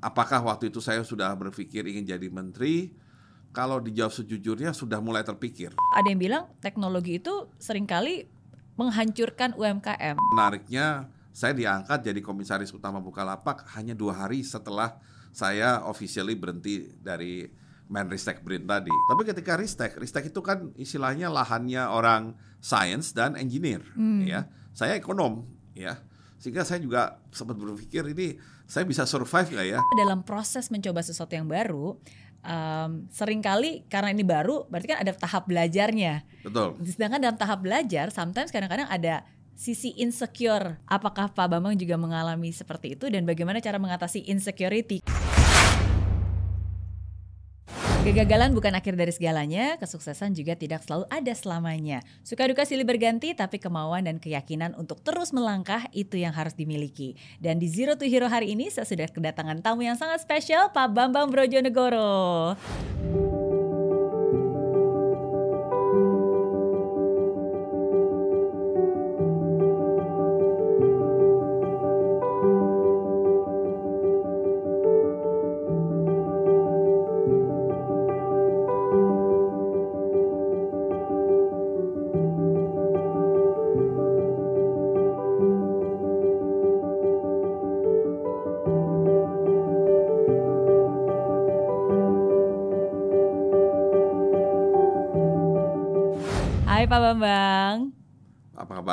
apakah waktu itu saya sudah berpikir ingin jadi menteri? Kalau dijawab sejujurnya sudah mulai terpikir. Ada yang bilang teknologi itu sering kali menghancurkan UMKM. Menariknya saya diangkat jadi komisaris utama Bukalapak hanya dua hari setelah saya officially berhenti dari Menristek Brin tadi. Tapi ketika Ristek, Ristek itu kan istilahnya lahannya orang science dan engineer, hmm. ya. Saya ekonom, ya. Sehingga saya juga sempat berpikir ini saya bisa survive nggak ya? Dalam proses mencoba sesuatu yang baru, um, sering kali karena ini baru, berarti kan ada tahap belajarnya. Betul. Sedangkan dalam tahap belajar, sometimes kadang-kadang ada sisi insecure. Apakah Pak Bambang juga mengalami seperti itu dan bagaimana cara mengatasi insecurity? Kegagalan bukan akhir dari segalanya, kesuksesan juga tidak selalu ada selamanya. Suka duka silih berganti, tapi kemauan dan keyakinan untuk terus melangkah itu yang harus dimiliki. Dan di Zero to Hero hari ini saya sudah kedatangan tamu yang sangat spesial, Pak Bambang Brojonegoro.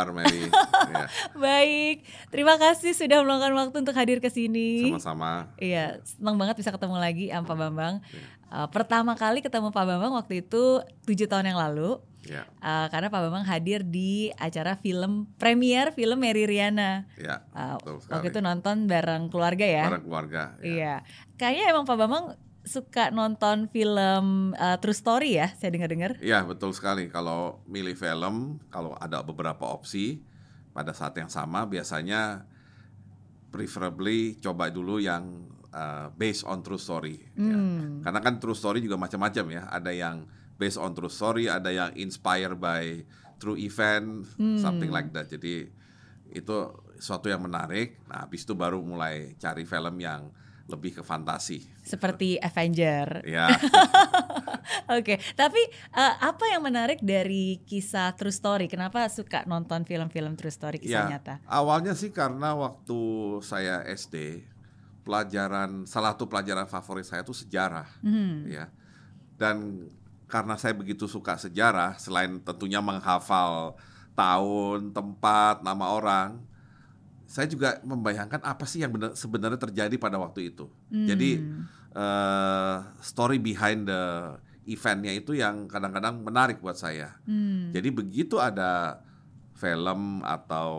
Kabar Mary? ya. Baik, terima kasih sudah meluangkan waktu untuk hadir ke sini. Sama-sama. Iya, senang banget bisa ketemu lagi sama Pak Bambang. Ya. Uh, pertama kali ketemu Pak Bambang waktu itu tujuh tahun yang lalu. Ya. Uh, karena Pak Bambang hadir di acara film premier film Mary Riana. Ya, uh, waktu itu nonton bareng keluarga ya. Bareng keluarga. Ya. Iya. Kayaknya emang Pak Bambang suka nonton film uh, True Story ya, saya dengar-dengar. Iya, betul sekali. Kalau milih film, kalau ada beberapa opsi pada saat yang sama biasanya preferably coba dulu yang uh, based on true story ya. hmm. ya. Karena kan true story juga macam-macam ya. Ada yang based on true story, ada yang inspired by true event, hmm. something like that. Jadi itu suatu yang menarik. Nah, habis itu baru mulai cari film yang lebih ke fantasi. Seperti Avenger. Ya. Oke, okay. tapi uh, apa yang menarik dari kisah True Story? Kenapa suka nonton film-film True Story kisah ya, nyata? Awalnya sih karena waktu saya SD, pelajaran salah satu pelajaran favorit saya itu sejarah, hmm. ya. Dan karena saya begitu suka sejarah, selain tentunya menghafal tahun, tempat, nama orang, saya juga membayangkan apa sih yang benar, sebenarnya terjadi pada waktu itu. Hmm. Jadi uh, story behind the eventnya itu yang kadang-kadang menarik buat saya. Hmm. Jadi begitu ada film atau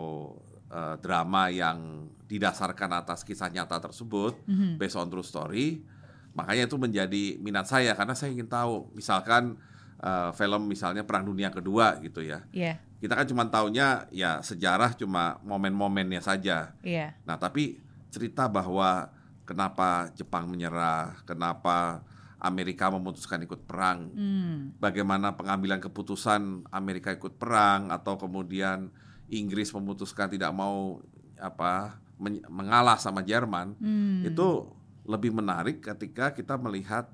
uh, drama yang didasarkan atas kisah nyata tersebut, hmm. based on true story, makanya itu menjadi minat saya karena saya ingin tahu, misalkan uh, film misalnya Perang Dunia Kedua gitu ya. Yeah kita kan cuma taunya ya sejarah cuma momen-momennya saja. Iya. Nah, tapi cerita bahwa kenapa Jepang menyerah, kenapa Amerika memutuskan ikut perang, hmm. bagaimana pengambilan keputusan Amerika ikut perang atau kemudian Inggris memutuskan tidak mau apa mengalah sama Jerman, hmm. itu lebih menarik ketika kita melihat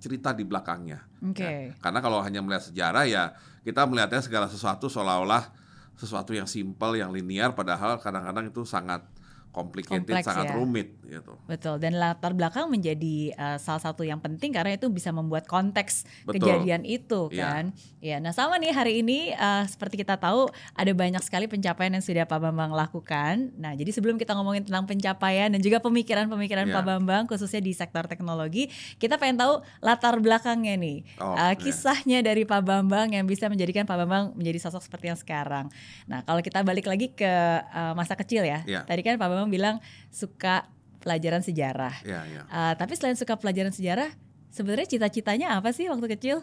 cerita di belakangnya. Okay. Ya. Karena kalau hanya melihat sejarah ya kita melihatnya segala sesuatu seolah-olah sesuatu yang simpel, yang linear, padahal kadang-kadang itu sangat complicated, Kompleks, sangat ya. rumit gitu. Betul. Dan latar belakang menjadi uh, salah satu yang penting karena itu bisa membuat konteks Betul. kejadian itu iya. kan. Ya. ya. Nah, sama nih hari ini uh, seperti kita tahu ada banyak sekali pencapaian yang sudah Pak Bambang lakukan. Nah, jadi sebelum kita ngomongin tentang pencapaian dan juga pemikiran-pemikiran ya. Pak Bambang khususnya di sektor teknologi, kita pengen tahu latar belakangnya nih. Oh, uh, kisahnya ya. dari Pak Bambang yang bisa menjadikan Pak Bambang menjadi sosok seperti yang sekarang. Nah, kalau kita balik lagi ke uh, masa kecil ya. ya. Tadi kan Pak Bambang memang bilang suka pelajaran sejarah. Ya, ya. Uh, tapi selain suka pelajaran sejarah, sebenarnya cita-citanya apa sih waktu kecil?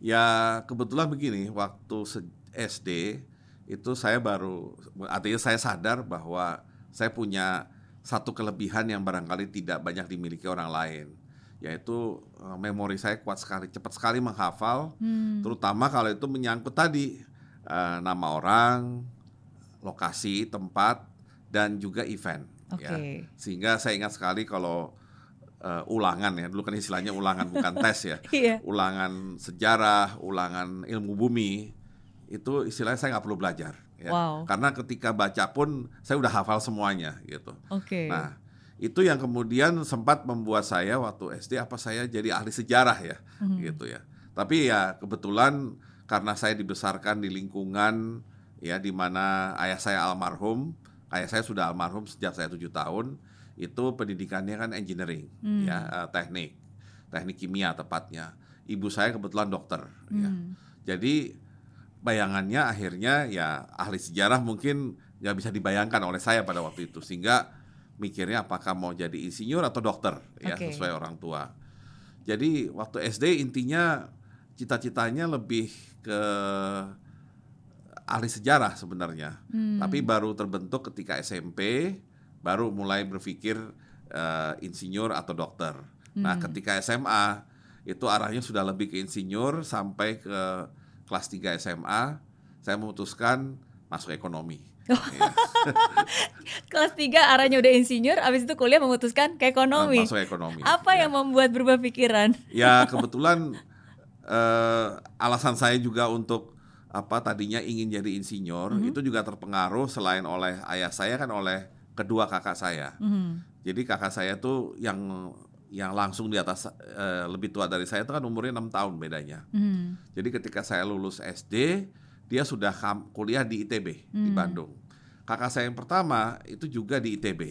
Ya kebetulan begini, waktu SD itu saya baru, artinya saya sadar bahwa saya punya satu kelebihan yang barangkali tidak banyak dimiliki orang lain, yaitu uh, memori saya kuat sekali, cepat sekali menghafal, hmm. terutama kalau itu menyangkut tadi uh, nama orang, lokasi, tempat, dan juga event. Okay. Ya. Sehingga saya ingat sekali kalau uh, ulangan ya. Dulu kan istilahnya ulangan bukan tes ya. Iya. Ulangan sejarah, ulangan ilmu bumi itu istilahnya saya nggak perlu belajar. Ya. Wow. Karena ketika baca pun saya udah hafal semuanya gitu. Oke. Okay. Nah itu yang kemudian sempat membuat saya waktu SD apa saya jadi ahli sejarah ya, hmm. gitu ya. Tapi ya kebetulan karena saya dibesarkan di lingkungan ya di mana ayah saya almarhum, ayah saya sudah almarhum sejak saya tujuh tahun itu pendidikannya kan engineering hmm. ya uh, teknik teknik kimia tepatnya ibu saya kebetulan dokter ya. hmm. ya jadi bayangannya akhirnya ya ahli sejarah mungkin ya bisa dibayangkan oleh saya pada waktu itu sehingga mikirnya apakah mau jadi insinyur atau dokter ya okay. sesuai orang tua jadi waktu SD intinya cita-citanya lebih ke ahli sejarah sebenarnya hmm. tapi baru terbentuk ketika SMP baru mulai berpikir uh, insinyur atau dokter. Nah, hmm. Nah, ketika SMA itu arahnya sudah lebih ke insinyur sampai ke kelas 3 SMA, saya memutuskan masuk ekonomi. Oh. Ya. kelas 3 arahnya udah insinyur, habis itu kuliah memutuskan ke ekonomi. Masuk ekonomi. Apa ya. yang membuat berubah pikiran? Ya, kebetulan uh, alasan saya juga untuk apa tadinya ingin jadi insinyur mm -hmm. itu juga terpengaruh selain oleh ayah saya kan oleh kedua kakak saya. Mm. Jadi kakak saya tuh yang yang langsung di atas uh, lebih tua dari saya itu kan umurnya enam tahun bedanya. Mm. Jadi ketika saya lulus SD, dia sudah kuliah di ITB mm. di hmm. Bandung. Kakak saya yang pertama itu juga di ITB.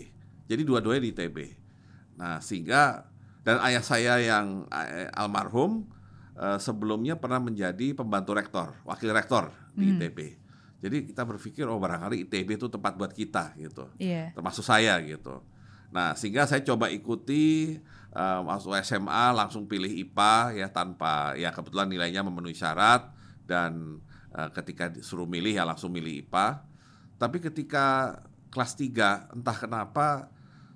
Jadi dua-duanya di ITB. Nah, sehingga dan ayah saya yang uh, almarhum uh, sebelumnya pernah menjadi pembantu rektor, wakil rektor di mm. ITB. Jadi kita berpikir oh barangkali ITB itu tempat buat kita gitu, yeah. termasuk saya gitu. Nah sehingga saya coba ikuti uh, masuk SMA langsung pilih IPA ya tanpa ya kebetulan nilainya memenuhi syarat dan uh, ketika disuruh milih ya langsung milih IPA. Tapi ketika kelas 3 entah kenapa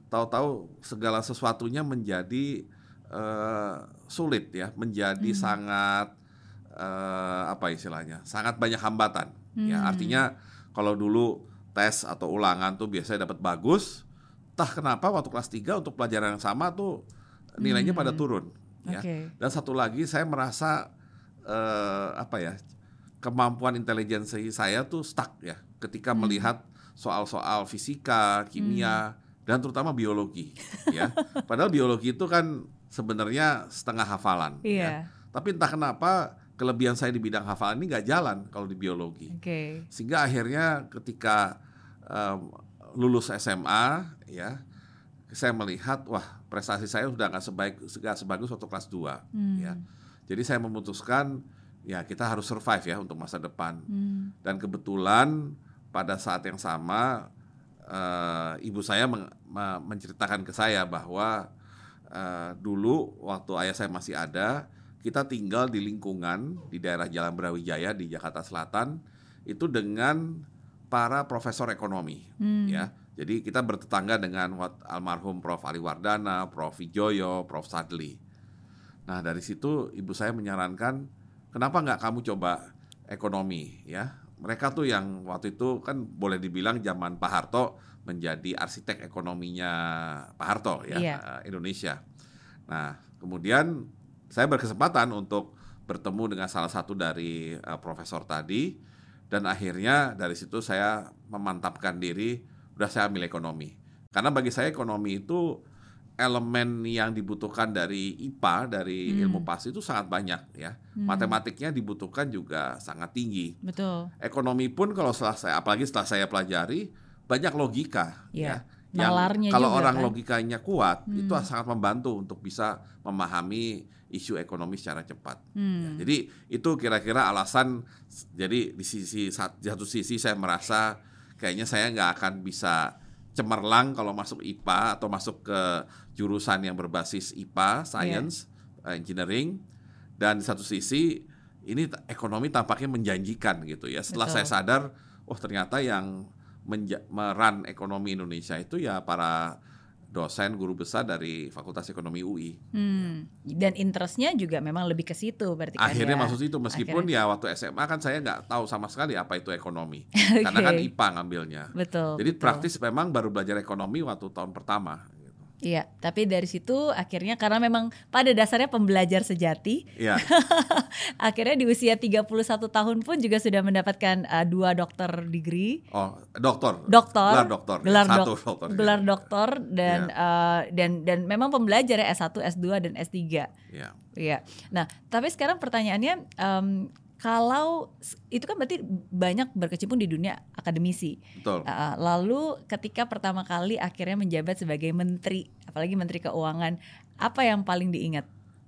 tahu-tahu segala sesuatunya menjadi uh, sulit ya, menjadi hmm. sangat uh, apa istilahnya, sangat banyak hambatan Ya, hmm. Ya, artinya kalau dulu tes atau ulangan tuh biasanya dapat bagus, tah kenapa waktu kelas 3 untuk pelajaran yang sama tuh nilainya hmm. pada turun ya. Okay. Dan satu lagi saya merasa uh, apa ya? kemampuan intelijensi saya tuh stuck ya ketika hmm. melihat soal-soal fisika, kimia hmm. dan terutama biologi ya. Padahal biologi itu kan sebenarnya setengah hafalan yeah. ya. Iya. Tapi entah kenapa kelebihan saya di bidang hafalan ini nggak jalan kalau di biologi. Okay. Sehingga akhirnya ketika um, lulus SMA ya saya melihat wah prestasi saya sudah nggak sebaik nggak sebagus waktu kelas 2 hmm. ya. Jadi saya memutuskan ya kita harus survive ya untuk masa depan. Hmm. Dan kebetulan pada saat yang sama uh, ibu saya men menceritakan ke saya bahwa uh, dulu waktu ayah saya masih ada kita tinggal di lingkungan di daerah Jalan Brawijaya di Jakarta Selatan itu dengan para profesor ekonomi hmm. ya. Jadi kita bertetangga dengan almarhum Prof Ali Wardana, Prof Wijoyo, Prof Sadli. Nah dari situ ibu saya menyarankan kenapa nggak kamu coba ekonomi ya. Mereka tuh yang waktu itu kan boleh dibilang zaman Pak Harto menjadi arsitek ekonominya Pak Harto ya yeah. Indonesia. Nah kemudian saya berkesempatan untuk bertemu dengan salah satu dari uh, profesor tadi dan akhirnya dari situ saya memantapkan diri udah saya ambil ekonomi karena bagi saya ekonomi itu elemen yang dibutuhkan dari IPA dari hmm. ilmu pasti itu sangat banyak ya hmm. matematiknya dibutuhkan juga sangat tinggi betul ekonomi pun kalau setelah saya apalagi setelah saya pelajari banyak logika yeah. ya yang kalau juga, orang kan? logikanya kuat hmm. itu sangat membantu untuk bisa memahami isu ekonomi secara cepat. Hmm. Ya, jadi itu kira-kira alasan. Jadi di sisi di satu sisi saya merasa kayaknya saya nggak akan bisa cemerlang kalau masuk IPA atau masuk ke jurusan yang berbasis IPA, science, yeah. engineering. Dan di satu sisi ini ekonomi tampaknya menjanjikan gitu ya. Setelah Betul. saya sadar, oh ternyata yang meran ekonomi Indonesia itu ya para dosen guru besar dari Fakultas Ekonomi UI. Hmm. Dan interestnya juga memang lebih ke situ berarti kan Akhirnya ya? masuk situ meskipun Akhirnya. ya waktu SMA kan saya nggak tahu sama sekali apa itu ekonomi okay. karena kan IPA ngambilnya. Betul. Jadi betul. praktis memang baru belajar ekonomi waktu tahun pertama. Iya, tapi dari situ akhirnya karena memang pada dasarnya pembelajar sejati. Iya. akhirnya di usia 31 tahun pun juga sudah mendapatkan uh, dua dokter degree. Oh, doktor. Doktor. Gelar doktor. Gelar Satu dok doktor. Gelar doktor dan Iya. uh, dan dan memang pembelajar ya S1, S2 dan S3. Iya. Iya. Nah, tapi sekarang pertanyaannya em, kalau itu kan berarti banyak berkecimpung di dunia akademisi. Betul. Uh, lalu ketika pertama kali akhirnya menjabat sebagai menteri, apalagi menteri keuangan, apa yang paling diingat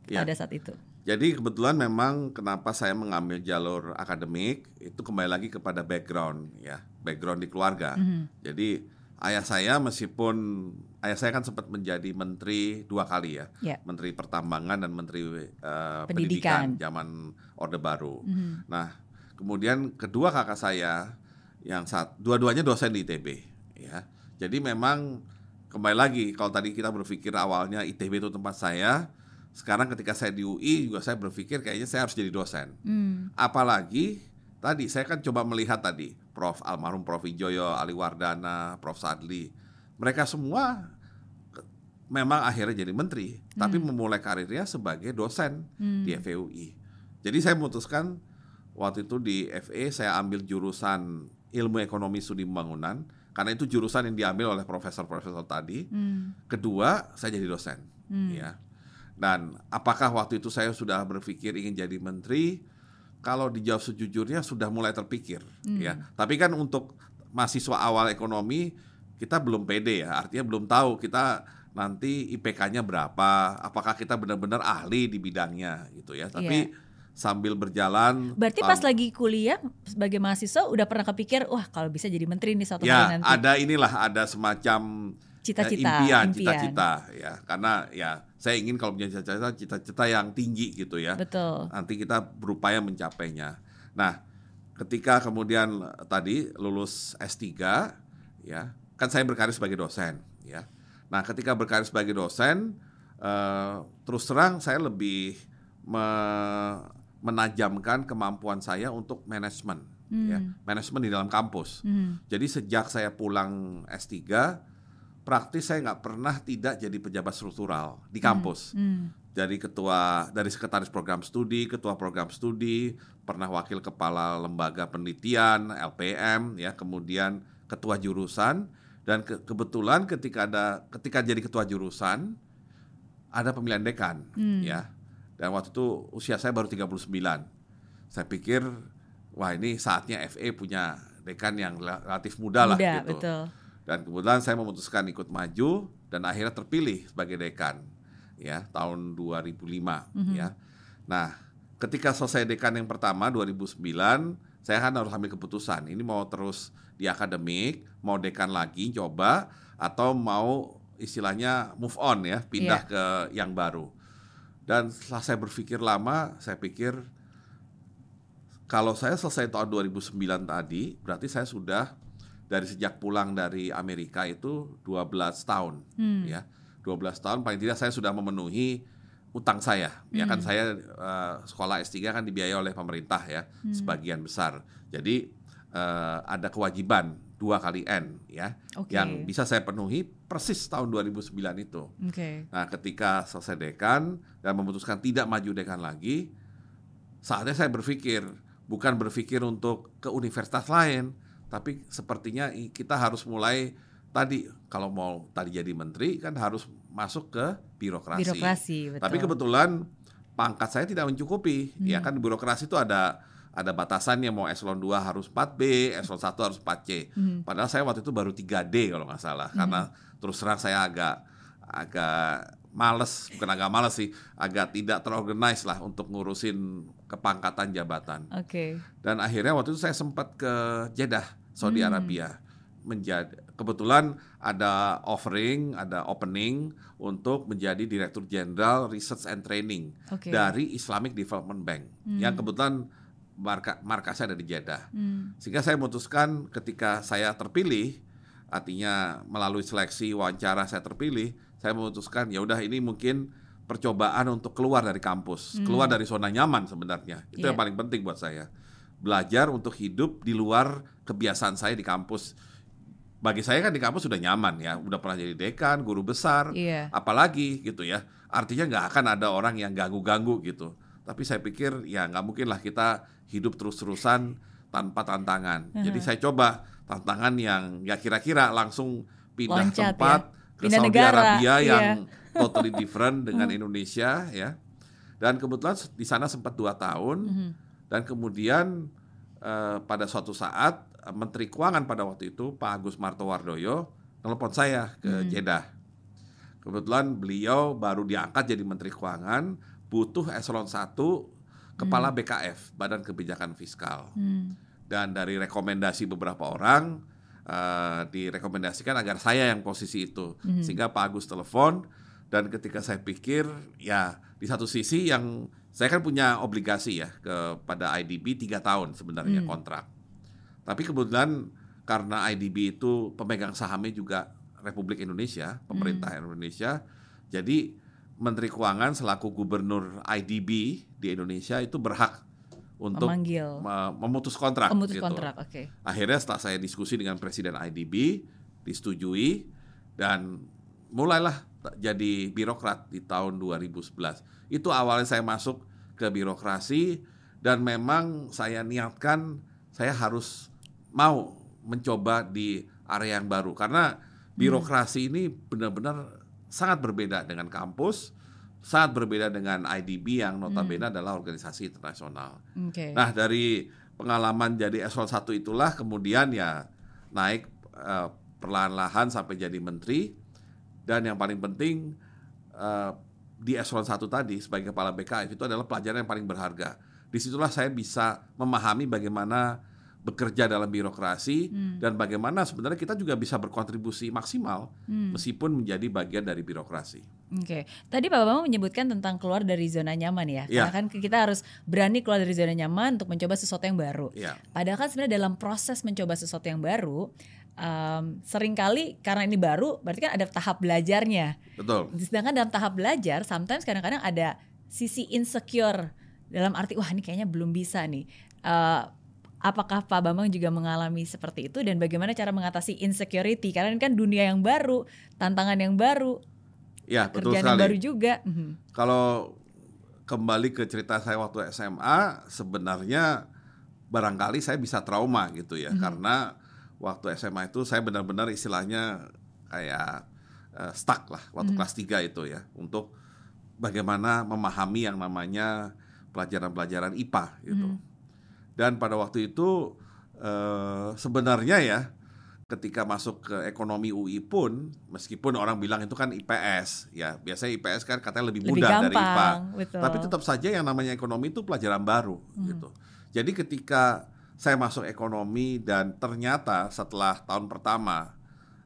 Ya. pada saat itu? Jadi kebetulan memang kenapa saya mengambil jalur akademik itu kembali lagi kepada background ya, background di keluarga. Mhm. Jadi ayah saya meskipun ayah saya kan sempat menjadi menteri dua kali ya, Ya. menteri pertambangan dan menteri eh, Pendidikan. pendidikan zaman Orde Baru. Mhm. Nah, kemudian kedua kakak saya yang saat dua-duanya dosen di ITB ya. Jadi memang kembali lagi kalau tadi kita berpikir awalnya ITB itu tempat saya, sekarang ketika saya di UI juga saya berpikir kayaknya saya harus jadi dosen. Hmm. Apalagi tadi saya kan coba melihat tadi Prof almarhum Prof Wijoyo, Ali Wardana, Prof Sadli, mereka semua memang akhirnya jadi menteri, tapi memulai karirnya sebagai dosen Hmm. di FEUI. Jadi saya memutuskan waktu itu di FE saya ambil jurusan ilmu ekonomi studi pembangunan karena itu jurusan yang diambil oleh profesor-profesor tadi. Hmm. Kedua, saya jadi dosen, Hmm. ya. Dan apakah waktu itu saya sudah berpikir ingin jadi menteri? Kalau dijawab sejujurnya sudah mulai terpikir, Hmm. ya. Tapi kan untuk mahasiswa awal ekonomi kita belum pede ya, artinya belum tahu kita nanti IPK-nya berapa, apakah kita benar-benar ahli di bidangnya gitu ya. Tapi sambil berjalan. Berarti pas lagi kuliah sebagai mahasiswa udah pernah kepikir, wah kalau bisa jadi menteri nih suatu ya hari nanti. ada inilah ada semacam Cita-cita, eh, impian, cita-cita ya. Karena ya saya ingin kalau punya cita-cita cita-cita yang tinggi gitu ya. Betul. Nanti kita berupaya mencapainya. Nah, ketika kemudian eh, tadi lulus S3 ya, kan saya berkarir sebagai dosen ya. Nah, ketika berkarir sebagai dosen eh, terus terang saya lebih me- menajamkan kemampuan saya untuk manajemen ya, Hmm. manajemen di dalam kampus. Hmm. Jadi sejak saya pulang S3, praktis saya nggak pernah tidak jadi pejabat struktural di kampus. Hmm. Dari ketua, dari sekretaris program studi, ketua program studi, pernah wakil kepala lembaga penelitian LPM, ya, kemudian ketua jurusan, dan ke- kebetulan ketika ada, ketika jadi ketua jurusan, ada pemilihan dekan, Hmm. ya. Dan waktu itu usia saya baru 39. Saya pikir, wah ini saatnya FE punya dekan yang relatif muda, lah Muda, gitu. betul. Dan kebetulan saya memutuskan ikut maju dan akhirnya terpilih sebagai dekan ya tahun 2005 Mhm. ya. Nah, ketika selesai dekan yang pertama 2009, saya kan harus ambil keputusan. Ini mau terus di akademik, mau dekan lagi coba atau mau istilahnya move on ya, pindah Iya. ke yang baru. Dan setelah saya berpikir lama, saya pikir kalau saya selesai tahun 2009 tadi, berarti saya sudah dari sejak pulang dari Amerika itu 12 tahun Hmm. ya. 12 tahun paling tidak saya sudah memenuhi utang saya. Ya kan Hmm. saya eh, sekolah S3 kan dibiayai oleh pemerintah ya, Hmm. sebagian besar. Jadi eh, ada kewajiban dua kali N ya Oke. yang bisa saya penuhi persis tahun 2009 itu. Oke. Nah, ketika selesai dekan dan memutuskan tidak maju dekan lagi, saatnya saya berpikir bukan berpikir untuk ke universitas lain, tapi sepertinya kita harus mulai tadi kalau mau tadi jadi menteri kan harus masuk ke birokrasi. Birokrasi, betul. Tapi kebetulan pangkat saya tidak mencukupi. Ya Hmm. kan di birokrasi itu ada ada batasannya mau eselon 2 harus 4B, eselon 1 harus 4C. Hmm. Padahal saya waktu itu baru 3D kalau nggak salah. Karena terus terang saya agak agak males, bukan agak males sih, agak tidak terorganize lah untuk ngurusin kepangkatan jabatan. Oke. Dan akhirnya waktu itu saya sempat ke Jeddah, Saudi Hmm. Arabia. Menjadi kebetulan ada offering, ada opening untuk menjadi Direktur Jenderal Research and Training Oke. dari Islamic Development Bank. Hmm. Yang kebetulan marka, markasnya ada di Jeddah. Hmm. Sehingga saya memutuskan ketika saya terpilih, artinya melalui seleksi wawancara saya terpilih, saya memutuskan ya udah ini mungkin percobaan untuk keluar dari kampus, Hmm. keluar dari zona nyaman sebenarnya. Itu Iya. yang paling penting buat saya. Belajar untuk hidup di luar kebiasaan saya di kampus. bagi saya kan di kampus sudah nyaman ya, udah pernah jadi dekan, guru besar, Iya. apalagi gitu ya. Artinya nggak akan ada orang yang ganggu-ganggu gitu. Tapi saya pikir ya nggak mungkin lah kita hidup terus-terusan tanpa tantangan. Jadi saya coba tantangan yang ya kira-kira langsung pindah Loncat ya. tempat ke Pindah Saudi negara, Arabia iya. yang totally different dengan Indonesia ya. Dan kebetulan di sana sempat dua tahun Mhm. dan kemudian eh, pada suatu saat Menteri Keuangan pada waktu itu Pak Agus Martowardoyo telepon saya ke Hmm. Jeddah. Kebetulan beliau baru diangkat jadi Menteri Keuangan, butuh eselon 1 kepala BKF, Badan Kebijakan Fiskal. Hmm. Dan dari rekomendasi beberapa orang eh, direkomendasikan agar saya yang posisi itu. Mhm. Sehingga Pak Agus telepon dan ketika saya pikir ya di satu sisi yang saya kan punya obligasi ya kepada IDB tiga tahun sebenarnya Hmm. kontrak. Tapi kebetulan karena IDB itu pemegang sahamnya juga Republik Indonesia, pemerintah Hmm. Indonesia, jadi Menteri Keuangan selaku gubernur IDB di Indonesia itu berhak untuk Memanggil. me- memutus kontrak. Pemutus gitu. kontrak, oke. Akhirnya setelah saya diskusi dengan Presiden IDB, disetujui dan mulailah jadi birokrat di tahun 2011. Itu awalnya saya masuk ke birokrasi dan memang saya niatkan saya harus mau mencoba di area yang baru karena birokrasi ini benar-benar sangat berbeda dengan kampus, sangat berbeda dengan IDB yang notabene adalah organisasi internasional. Oke. Nah, dari pengalaman jadi eselon 1 itulah kemudian ya naik eh, perlahan-lahan sampai jadi menteri dan yang paling penting eh, di eselon 1 tadi sebagai kepala BKF itu adalah pelajaran yang paling berharga. Di situlah saya bisa memahami bagaimana bekerja dalam birokrasi Hmm. dan bagaimana sebenarnya kita juga bisa berkontribusi maksimal Hmm. meskipun menjadi bagian dari birokrasi. Oke, tadi Pak Bambang menyebutkan tentang keluar dari zona nyaman ya. Iya. Karena kan kita harus berani keluar dari zona nyaman untuk mencoba sesuatu yang baru. Ya, Padahal kan sebenarnya dalam proses mencoba sesuatu yang baru, em, sering kali karena ini baru, berarti kan ada tahap belajarnya. betul. Sedangkan dalam tahap belajar, sometimes kadang-kadang ada sisi insecure dalam arti wah ini kayaknya belum bisa nih. Eh, apakah Pak Bambang juga mengalami seperti itu dan bagaimana cara mengatasi insecurity? Karena ini kan dunia yang baru, tantangan yang baru, Ya, betul kerjaan yang sekali. baru juga. Mhm. Kalau kembali ke cerita saya waktu SMA, sebenarnya barangkali saya bisa trauma gitu ya, karena waktu SMA itu saya benar-benar istilahnya kayak eh, stuck lah waktu kelas 3 itu ya, untuk bagaimana memahami yang namanya pelajaran-pelajaran IPA gitu. Dan pada waktu itu eh, sebenarnya ya ketika masuk ke ekonomi UI pun meskipun orang bilang itu kan IPS ya biasanya IPS kan katanya lebih Lebih mudah dari IPA gampang, betul. tapi tetap saja yang namanya ekonomi itu pelajaran baru Hmm. gitu jadi ketika saya masuk ekonomi dan ternyata setelah tahun pertama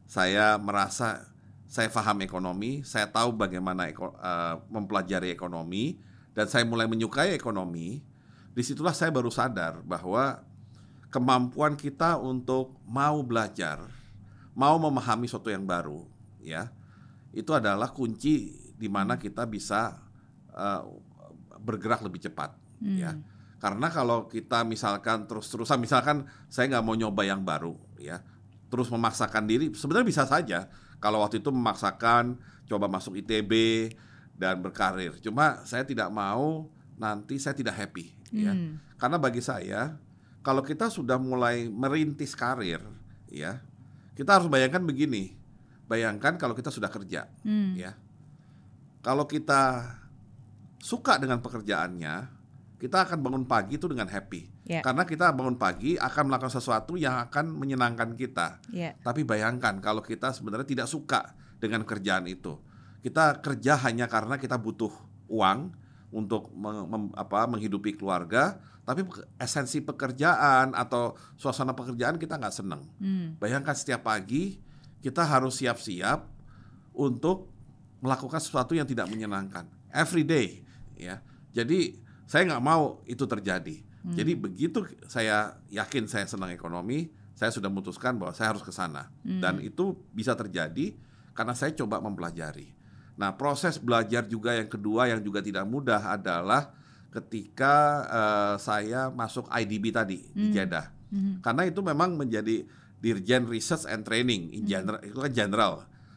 saya merasa saya paham ekonomi saya tahu bagaimana eko- eh, mempelajari ekonomi dan saya mulai menyukai ekonomi di situlah saya baru sadar bahwa kemampuan kita untuk mau belajar, mau memahami sesuatu yang baru, ya, itu adalah kunci di mana kita bisa eh, bergerak lebih cepat, ya. Karena kalau kita misalkan terus-terusan, misalkan saya nggak mau nyoba yang baru, ya, terus memaksakan diri, sebenarnya bisa saja. Kalau waktu itu memaksakan coba masuk ITB dan berkarir, cuma saya tidak mau nanti saya tidak happy, ya. Hmm. Karena bagi saya, kalau kita sudah mulai merintis karir, ya, kita harus bayangkan begini. Bayangkan kalau kita sudah kerja, Hmm. ya. Kalau kita suka dengan pekerjaannya, kita akan bangun pagi itu dengan happy. Ya. Karena kita bangun pagi akan melakukan sesuatu yang akan menyenangkan kita. Ya. Tapi bayangkan kalau kita sebenarnya tidak suka dengan kerjaan itu. Kita kerja hanya karena kita butuh uang untuk meng- mem- apa, menghidupi keluarga, tapi esensi pekerjaan atau suasana pekerjaan kita nggak seneng. Hmm. Bayangkan setiap pagi kita harus siap-siap untuk melakukan sesuatu yang tidak menyenangkan. Every day, ya. Jadi saya nggak mau itu terjadi. Jadi begitu saya yakin saya senang ekonomi, saya sudah memutuskan bahwa saya harus ke sana. Dan itu bisa terjadi karena saya coba mempelajari. Nah, proses belajar juga yang kedua yang juga tidak mudah adalah ketika eh, saya masuk IDB tadi di Jeddah. Karena itu memang menjadi Dirjen Research and Training in general itu kan general.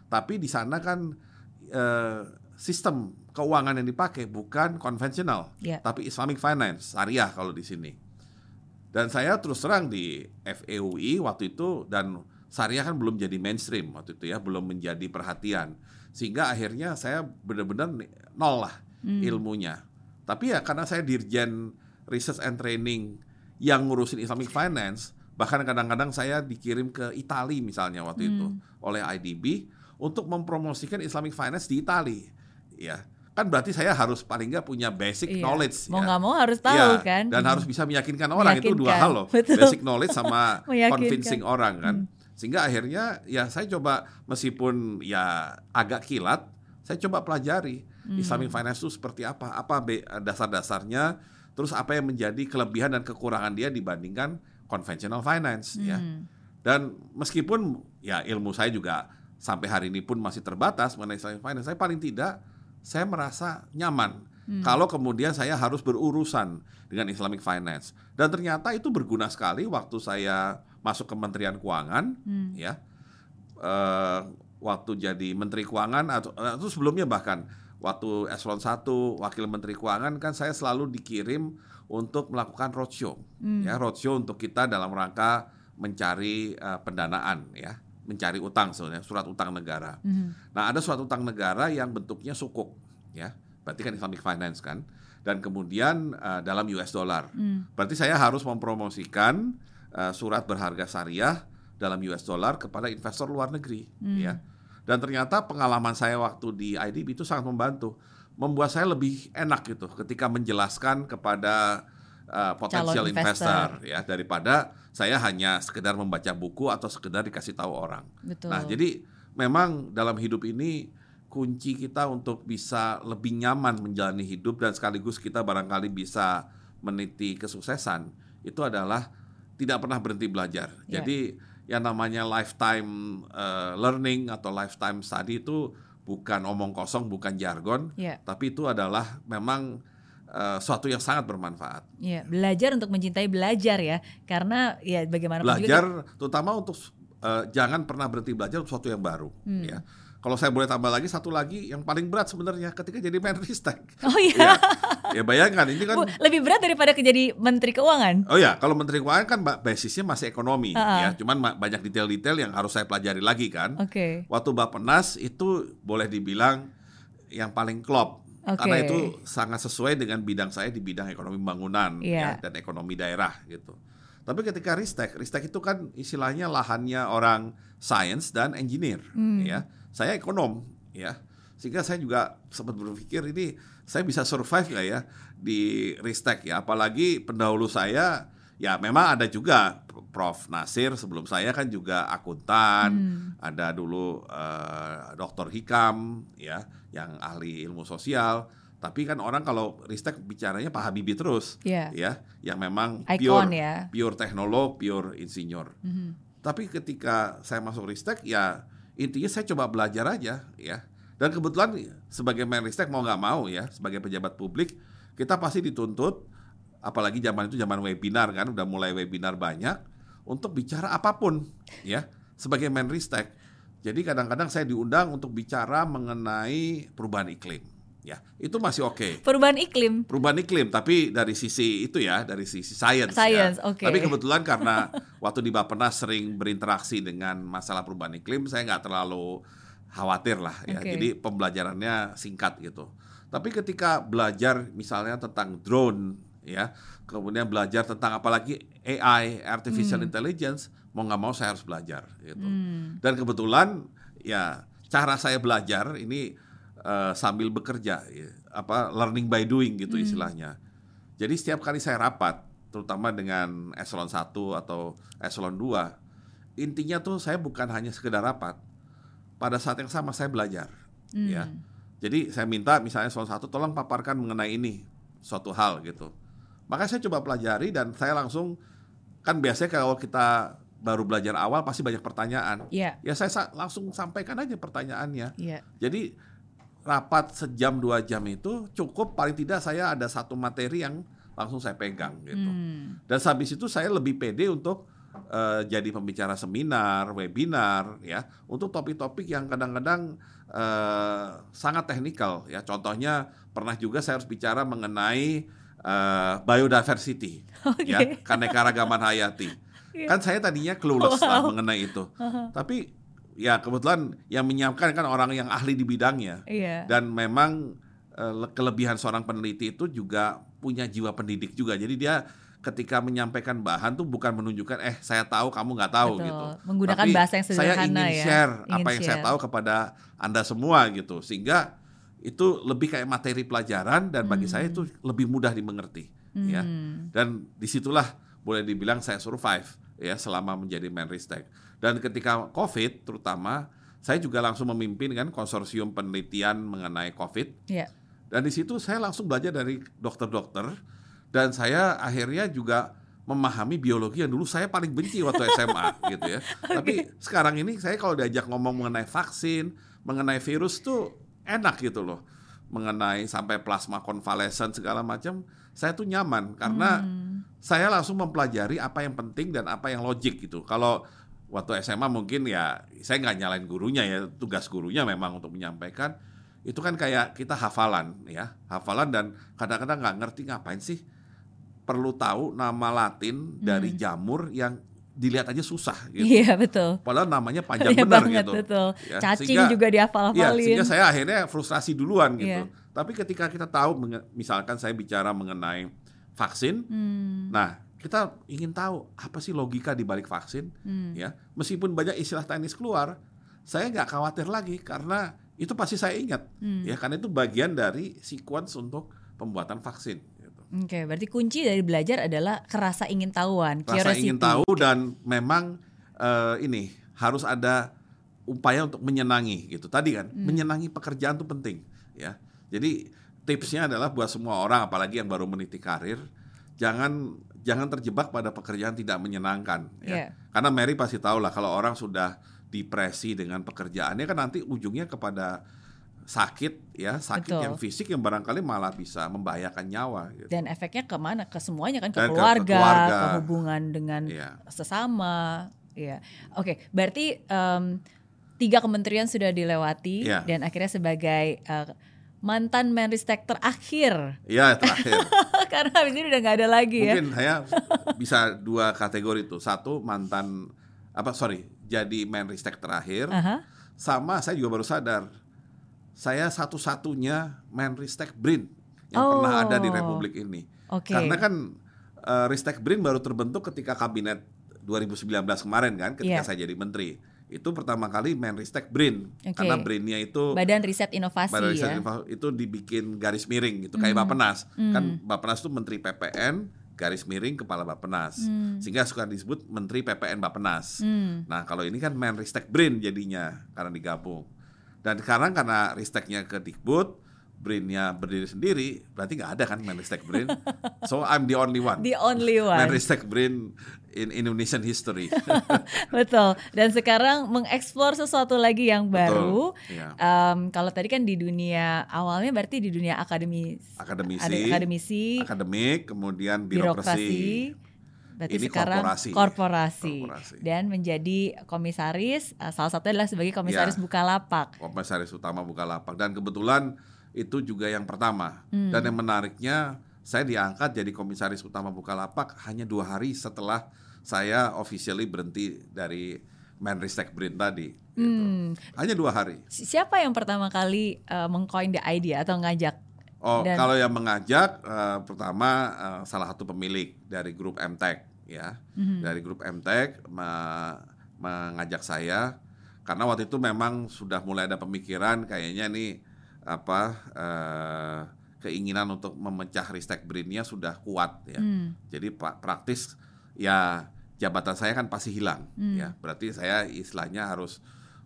Tapi di sana kan uh, sistem keuangan yang dipakai bukan konvensional, yeah. tapi Islamic Finance, syariah kalau di sini. Dan saya terus terang di FEUI waktu itu dan syariah kan belum jadi mainstream waktu itu ya, belum menjadi perhatian. Sehingga akhirnya saya benar-benar nol lah hmm. ilmunya. Tapi ya karena saya dirjen research and training yang ngurusin Islamic finance, bahkan kadang-kadang saya dikirim ke Italia misalnya waktu hmm. itu oleh IDB untuk mempromosikan Islamic finance di Italia. Ya, kan berarti saya harus paling nggak punya basic iya. knowledge mau ya. nggak mau harus tahu ya, kan dan hmm. harus bisa meyakinkan orang meyakinkan. itu dua hal loh Betul. basic knowledge sama convincing orang kan hmm. Sehingga akhirnya ya saya coba meskipun ya agak kilat saya coba pelajari hmm. Islamic finance itu seperti apa apa dasar-dasarnya terus apa yang menjadi kelebihan dan kekurangan dia dibandingkan conventional finance ya. hmm. ya dan meskipun ya ilmu saya juga sampai hari ini pun masih terbatas mengenai Islamic finance saya paling tidak saya merasa nyaman hmm. kalau kemudian saya harus berurusan dengan Islamic Finance. Dan ternyata itu berguna sekali waktu saya masuk Kementerian Keuangan, hmm. ya, uh, waktu jadi Menteri Keuangan atau, atau sebelumnya bahkan waktu eselon 1 Wakil Menteri Keuangan kan saya selalu dikirim untuk melakukan roadshow, hmm. ya roadshow untuk kita dalam rangka mencari uh, pendanaan, ya mencari utang sebenarnya surat utang negara. Mm. Nah ada surat utang negara yang bentuknya sukuk ya, berarti kan Islamic Finance kan, dan kemudian uh, dalam US dollar. Mm. Berarti saya harus mempromosikan uh, surat berharga syariah dalam US dollar kepada investor luar negeri mm. ya. Dan ternyata pengalaman saya waktu di IDB itu sangat membantu, membuat saya lebih enak gitu ketika menjelaskan kepada uh, potensial investor. investor ya daripada saya hanya sekedar membaca buku atau sekedar dikasih tahu orang. Betul. Nah, jadi memang dalam hidup ini kunci kita untuk bisa lebih nyaman menjalani hidup dan sekaligus kita barangkali bisa meniti kesuksesan itu adalah tidak pernah berhenti belajar. Yeah. Jadi yang namanya lifetime uh, learning atau lifetime study itu bukan omong kosong, bukan jargon, yeah. tapi itu adalah memang uh, suatu yang sangat bermanfaat. Iya, belajar untuk mencintai belajar ya, karena ya bagaimana belajar, juga, terutama untuk uh, jangan pernah berhenti belajar untuk sesuatu yang baru. Hmm. Ya, kalau saya boleh tambah lagi satu lagi yang paling berat sebenarnya ketika jadi Menristek. Oh iya. Ya, ya bayangkan ini kan lebih berat daripada jadi Menteri Keuangan. Oh ya, kalau Menteri Keuangan kan basisnya masih ekonomi uh -uh. ya, cuman banyak detail-detail yang harus saya pelajari lagi kan. Oke. Okay. Waktu Bappenas itu boleh dibilang yang paling klop Okay. Karena itu sangat sesuai dengan bidang saya di bidang ekonomi bangunan yeah. ya, dan ekonomi daerah gitu. Tapi ketika Ristek, Ristek itu kan istilahnya lahannya orang sains dan engineer hmm. ya. Saya ekonom ya. Sehingga saya juga sempat berpikir ini saya bisa survive nggak ya di Ristek ya. Apalagi pendahulu saya ya memang ada juga Prof Nasir sebelum saya kan juga akuntan, hmm. ada dulu uh, Dr. Hikam ya yang ahli ilmu sosial. Tapi kan orang kalau Ristek bicaranya Pak Habibie terus, yeah. ya, yang memang Icon, pure, ya. pure teknolog, pure insinyur. Mm -hmm. Tapi ketika saya masuk Ristek, ya intinya saya coba belajar aja, ya. Dan kebetulan sebagai Menristek mau nggak mau ya, sebagai pejabat publik, kita pasti dituntut, apalagi zaman itu zaman webinar kan, udah mulai webinar banyak, untuk bicara apa pun, ya, sebagai Menristek jadi kadang-kadang saya diundang untuk bicara mengenai perubahan iklim. Ya, itu masih oke. Okay. Perubahan iklim. Perubahan iklim, tapi dari sisi itu ya, dari sisi sains. Science, ya. Okay. Tapi kebetulan karena waktu di Bappenas sering berinteraksi dengan masalah perubahan iklim, saya nggak terlalu khawatir lah ya. Okay. Jadi pembelajarannya singkat gitu. Tapi ketika belajar misalnya tentang drone ya, kemudian belajar tentang apalagi AI, artificial hmm. intelligence, mau nggak mau saya harus belajar gitu. Hmm. Dan kebetulan ya cara saya belajar ini uh, sambil bekerja, ya, apa learning by doing gitu hmm. istilahnya. Jadi setiap kali saya rapat, terutama dengan eselon 1 atau eselon 2, intinya tuh saya bukan hanya sekedar rapat. Pada saat yang sama saya belajar, hmm. ya. Jadi saya minta misalnya eselon 1 tolong paparkan mengenai ini suatu hal gitu. Maka saya coba pelajari dan saya langsung kan biasanya kalau kita baru belajar awal pasti banyak pertanyaan. Yeah. Ya saya sa langsung sampaikan aja pertanyaannya. Yeah. Jadi rapat sejam dua jam itu cukup paling tidak saya ada satu materi yang langsung saya pegang gitu. Hmm. Dan habis itu saya lebih pede untuk uh, jadi pembicara seminar, webinar ya untuk topik-topik yang kadang-kadang uh, sangat teknikal ya. Contohnya pernah juga saya harus bicara mengenai uh, biodiversity okay. ya, keanekaragaman hayati. Yeah. Kan saya tadinya clueless wow. lah mengenai itu. Uh -huh. Tapi ya kebetulan yang menyiapkan kan orang yang ahli di bidangnya. Yeah. Dan memang uh, kelebihan seorang peneliti itu juga punya jiwa pendidik juga. Jadi dia ketika menyampaikan bahan tuh bukan menunjukkan eh saya tahu kamu nggak tahu Betul. gitu. Menggunakan Tapi bahasa yang sederhana saya ingin ya. share ingin apa yang share. saya tahu kepada Anda semua gitu. Sehingga itu lebih kayak materi pelajaran dan bagi hmm. saya itu lebih mudah dimengerti ya. hmm. ya. Dan di situlah boleh dibilang saya survive ya selama menjadi Menristek. Dan ketika Covid terutama saya juga langsung memimpin kan konsorsium penelitian mengenai Covid. Yeah. Dan di situ saya langsung belajar dari dokter-dokter dan saya akhirnya juga memahami biologi yang dulu saya paling benci waktu SMA gitu ya. Okay. Tapi sekarang ini saya kalau diajak ngomong mengenai vaksin, mengenai virus tuh enak gitu loh. Mengenai sampai plasma konvalesen segala macam, saya tuh nyaman karena hmm. saya langsung mempelajari apa yang penting dan apa yang logik gitu. Kalau waktu SMA mungkin ya saya nggak nyalain gurunya ya, tugas gurunya memang untuk menyampaikan. Itu kan kayak kita hafalan ya, hafalan dan kadang-kadang nggak ngerti ngapain sih perlu tahu nama Latin dari hmm. jamur yang dilihat aja susah gitu. Iya betul. Padahal namanya panjang iya benar gitu. Betul. Ya, Cacing sehingga, juga dihafal-hafalin. Ya, sehingga saya akhirnya frustrasi duluan gitu. Yeah. Tapi ketika kita tahu misalkan saya bicara mengenai vaksin, hmm. nah kita ingin tahu apa sih logika di balik vaksin hmm. ya. Meskipun banyak istilah teknis keluar, saya nggak khawatir lagi karena itu pasti saya ingat hmm. ya karena itu bagian dari sequence untuk pembuatan vaksin. Oke, okay, berarti kunci dari belajar adalah kerasa ingin tahuan, Rasa ingin tahu dan memang uh, ini harus ada upaya untuk menyenangi gitu. Tadi kan, hmm. menyenangi pekerjaan itu penting, ya. Jadi tipsnya adalah buat semua orang apalagi yang baru meniti karir, jangan jangan terjebak pada pekerjaan tidak menyenangkan, ya. Yeah. Karena Mary pasti tahu lah kalau orang sudah depresi dengan pekerjaannya kan nanti ujungnya kepada sakit ya sakit Betul. yang fisik yang barangkali malah bisa membahayakan nyawa gitu. dan efeknya ke mana ke semuanya kan ke dan keluarga, ke, keluarga ke hubungan dengan ya. sesama ya oke berarti um, tiga kementerian sudah dilewati ya. dan akhirnya sebagai uh, mantan Menristek terakhir. Iya terakhir. Karena habis ini udah nggak ada lagi Mungkin ya. Mungkin saya bisa dua kategori itu. Satu mantan apa sorry jadi Menristek terakhir. Uh -huh. Sama saya juga baru sadar saya satu-satunya Menristek BRIN yang oh. pernah ada di Republik ini. Okay. Karena kan uh, Ristek BRIN baru terbentuk ketika kabinet 2019 kemarin kan, ketika yeah. saya jadi menteri. Itu pertama kali Menristek BRIN, okay. karena BRIN-nya itu Badan Riset Inovasi Badan Riset ya. Inovasi itu dibikin garis miring gitu, kayak mm. Bapenas. Mm. Kan Bapenas itu Menteri PPN, garis miring kepala Bapenas. Hmm. Sehingga suka disebut Menteri PPN Bapenas. Hmm. Nah, kalau ini kan Menristek BRIN jadinya karena digabung. Dan sekarang karena Risteknya ke Dikbud, Brinnya berdiri sendiri, berarti nggak ada kan Menristek Brin. So I'm the only one. The only one. Menristek Brin in Indonesian history. Betul. Dan sekarang mengeksplor sesuatu lagi yang baru. Um, kalau tadi kan di dunia awalnya berarti di dunia akademi, akademisi, akademisi, akademik, kemudian birokrasi. birokrasi Berarti ini sekarang korporasi. korporasi. korporasi dan menjadi komisaris uh, salah satunya adalah sebagai komisaris ya, Bukalapak. Komisaris utama Bukalapak dan kebetulan itu juga yang pertama. Hmm. Dan yang menariknya saya diangkat jadi komisaris utama Bukalapak hanya dua hari setelah saya officially berhenti dari Menristek Brin tadi. Gitu. Hmm. Hanya dua hari. Siapa yang pertama kali uh, mengcoin the idea atau ngajak Oh, Dan, kalau yang mengajak uh, pertama uh, salah satu pemilik dari grup MTech ya. Mm-hmm. Dari grup MTech me- mengajak saya karena waktu itu memang sudah mulai ada pemikiran kayaknya nih apa uh, keinginan untuk memecah Ristek Brinnya sudah kuat ya. Mm. Jadi praktis ya jabatan saya kan pasti hilang mm. ya. Berarti saya istilahnya harus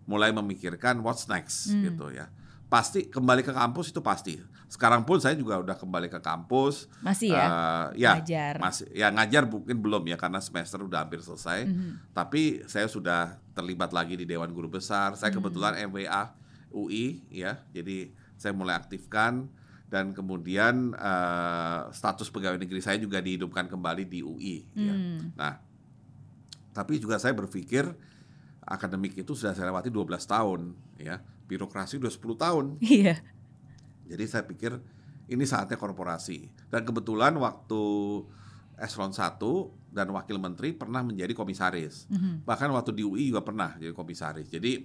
mulai memikirkan what's next mm. gitu ya pasti kembali ke kampus itu pasti. Sekarang pun saya juga udah kembali ke kampus. Masih ya? Uh, ya ngajar. Masih ya ngajar mungkin belum ya karena semester udah hampir selesai. Mm -hmm. Tapi saya sudah terlibat lagi di Dewan Guru Besar. Saya mm -hmm. kebetulan MWA UI ya. Jadi saya mulai aktifkan dan kemudian uh, status pegawai negeri saya juga dihidupkan kembali di UI mm. ya. Nah, Tapi juga saya berpikir akademik itu sudah saya lewati 12 tahun ya. Birokrasi udah 10 tahun. Iya. Jadi saya pikir ini saatnya korporasi. Dan kebetulan waktu eselon 1 dan wakil menteri pernah menjadi komisaris. Mm -hmm. Bahkan waktu di UI juga pernah jadi komisaris. Jadi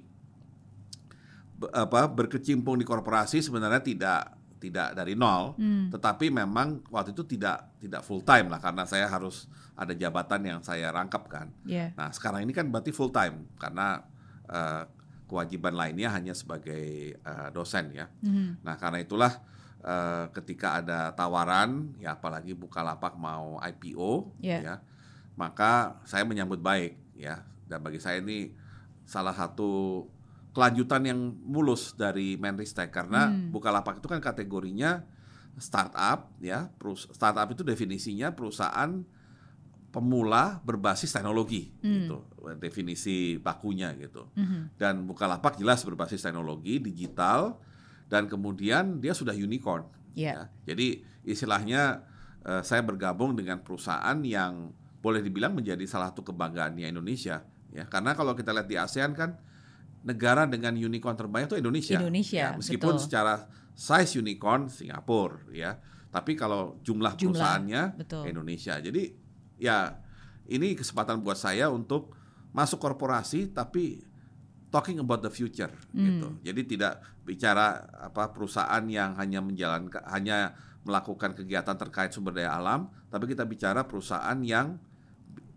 apa berkecimpung di korporasi sebenarnya tidak tidak dari nol, hmm. tetapi memang waktu itu tidak tidak full time lah karena saya harus ada jabatan yang saya rangkap kan. Yeah. Nah sekarang ini kan berarti full time karena uh, kewajiban lainnya hanya sebagai uh, dosen ya. Hmm. Nah karena itulah uh, ketika ada tawaran ya apalagi Bukalapak mau IPO yeah. ya, maka saya menyambut baik ya dan bagi saya ini salah satu kelanjutan yang mulus dari Menristek karena hmm. Bukalapak itu kan kategorinya startup ya. Startup itu definisinya perusahaan pemula berbasis teknologi hmm. gitu. Definisi bakunya gitu. Hmm. Dan Bukalapak jelas berbasis teknologi digital dan kemudian dia sudah unicorn. Yeah. Ya. Jadi istilahnya uh, saya bergabung dengan perusahaan yang boleh dibilang menjadi salah satu kebanggaannya Indonesia ya. Karena kalau kita lihat di ASEAN kan negara dengan unicorn terbanyak itu Indonesia. Indonesia. Ya, meskipun betul. secara size unicorn Singapura ya, tapi kalau jumlah, jumlah perusahaannya betul. Indonesia. Jadi ya ini kesempatan buat saya untuk masuk korporasi tapi talking about the future hmm. gitu. Jadi tidak bicara apa perusahaan yang hanya menjalankan hanya melakukan kegiatan terkait sumber daya alam, tapi kita bicara perusahaan yang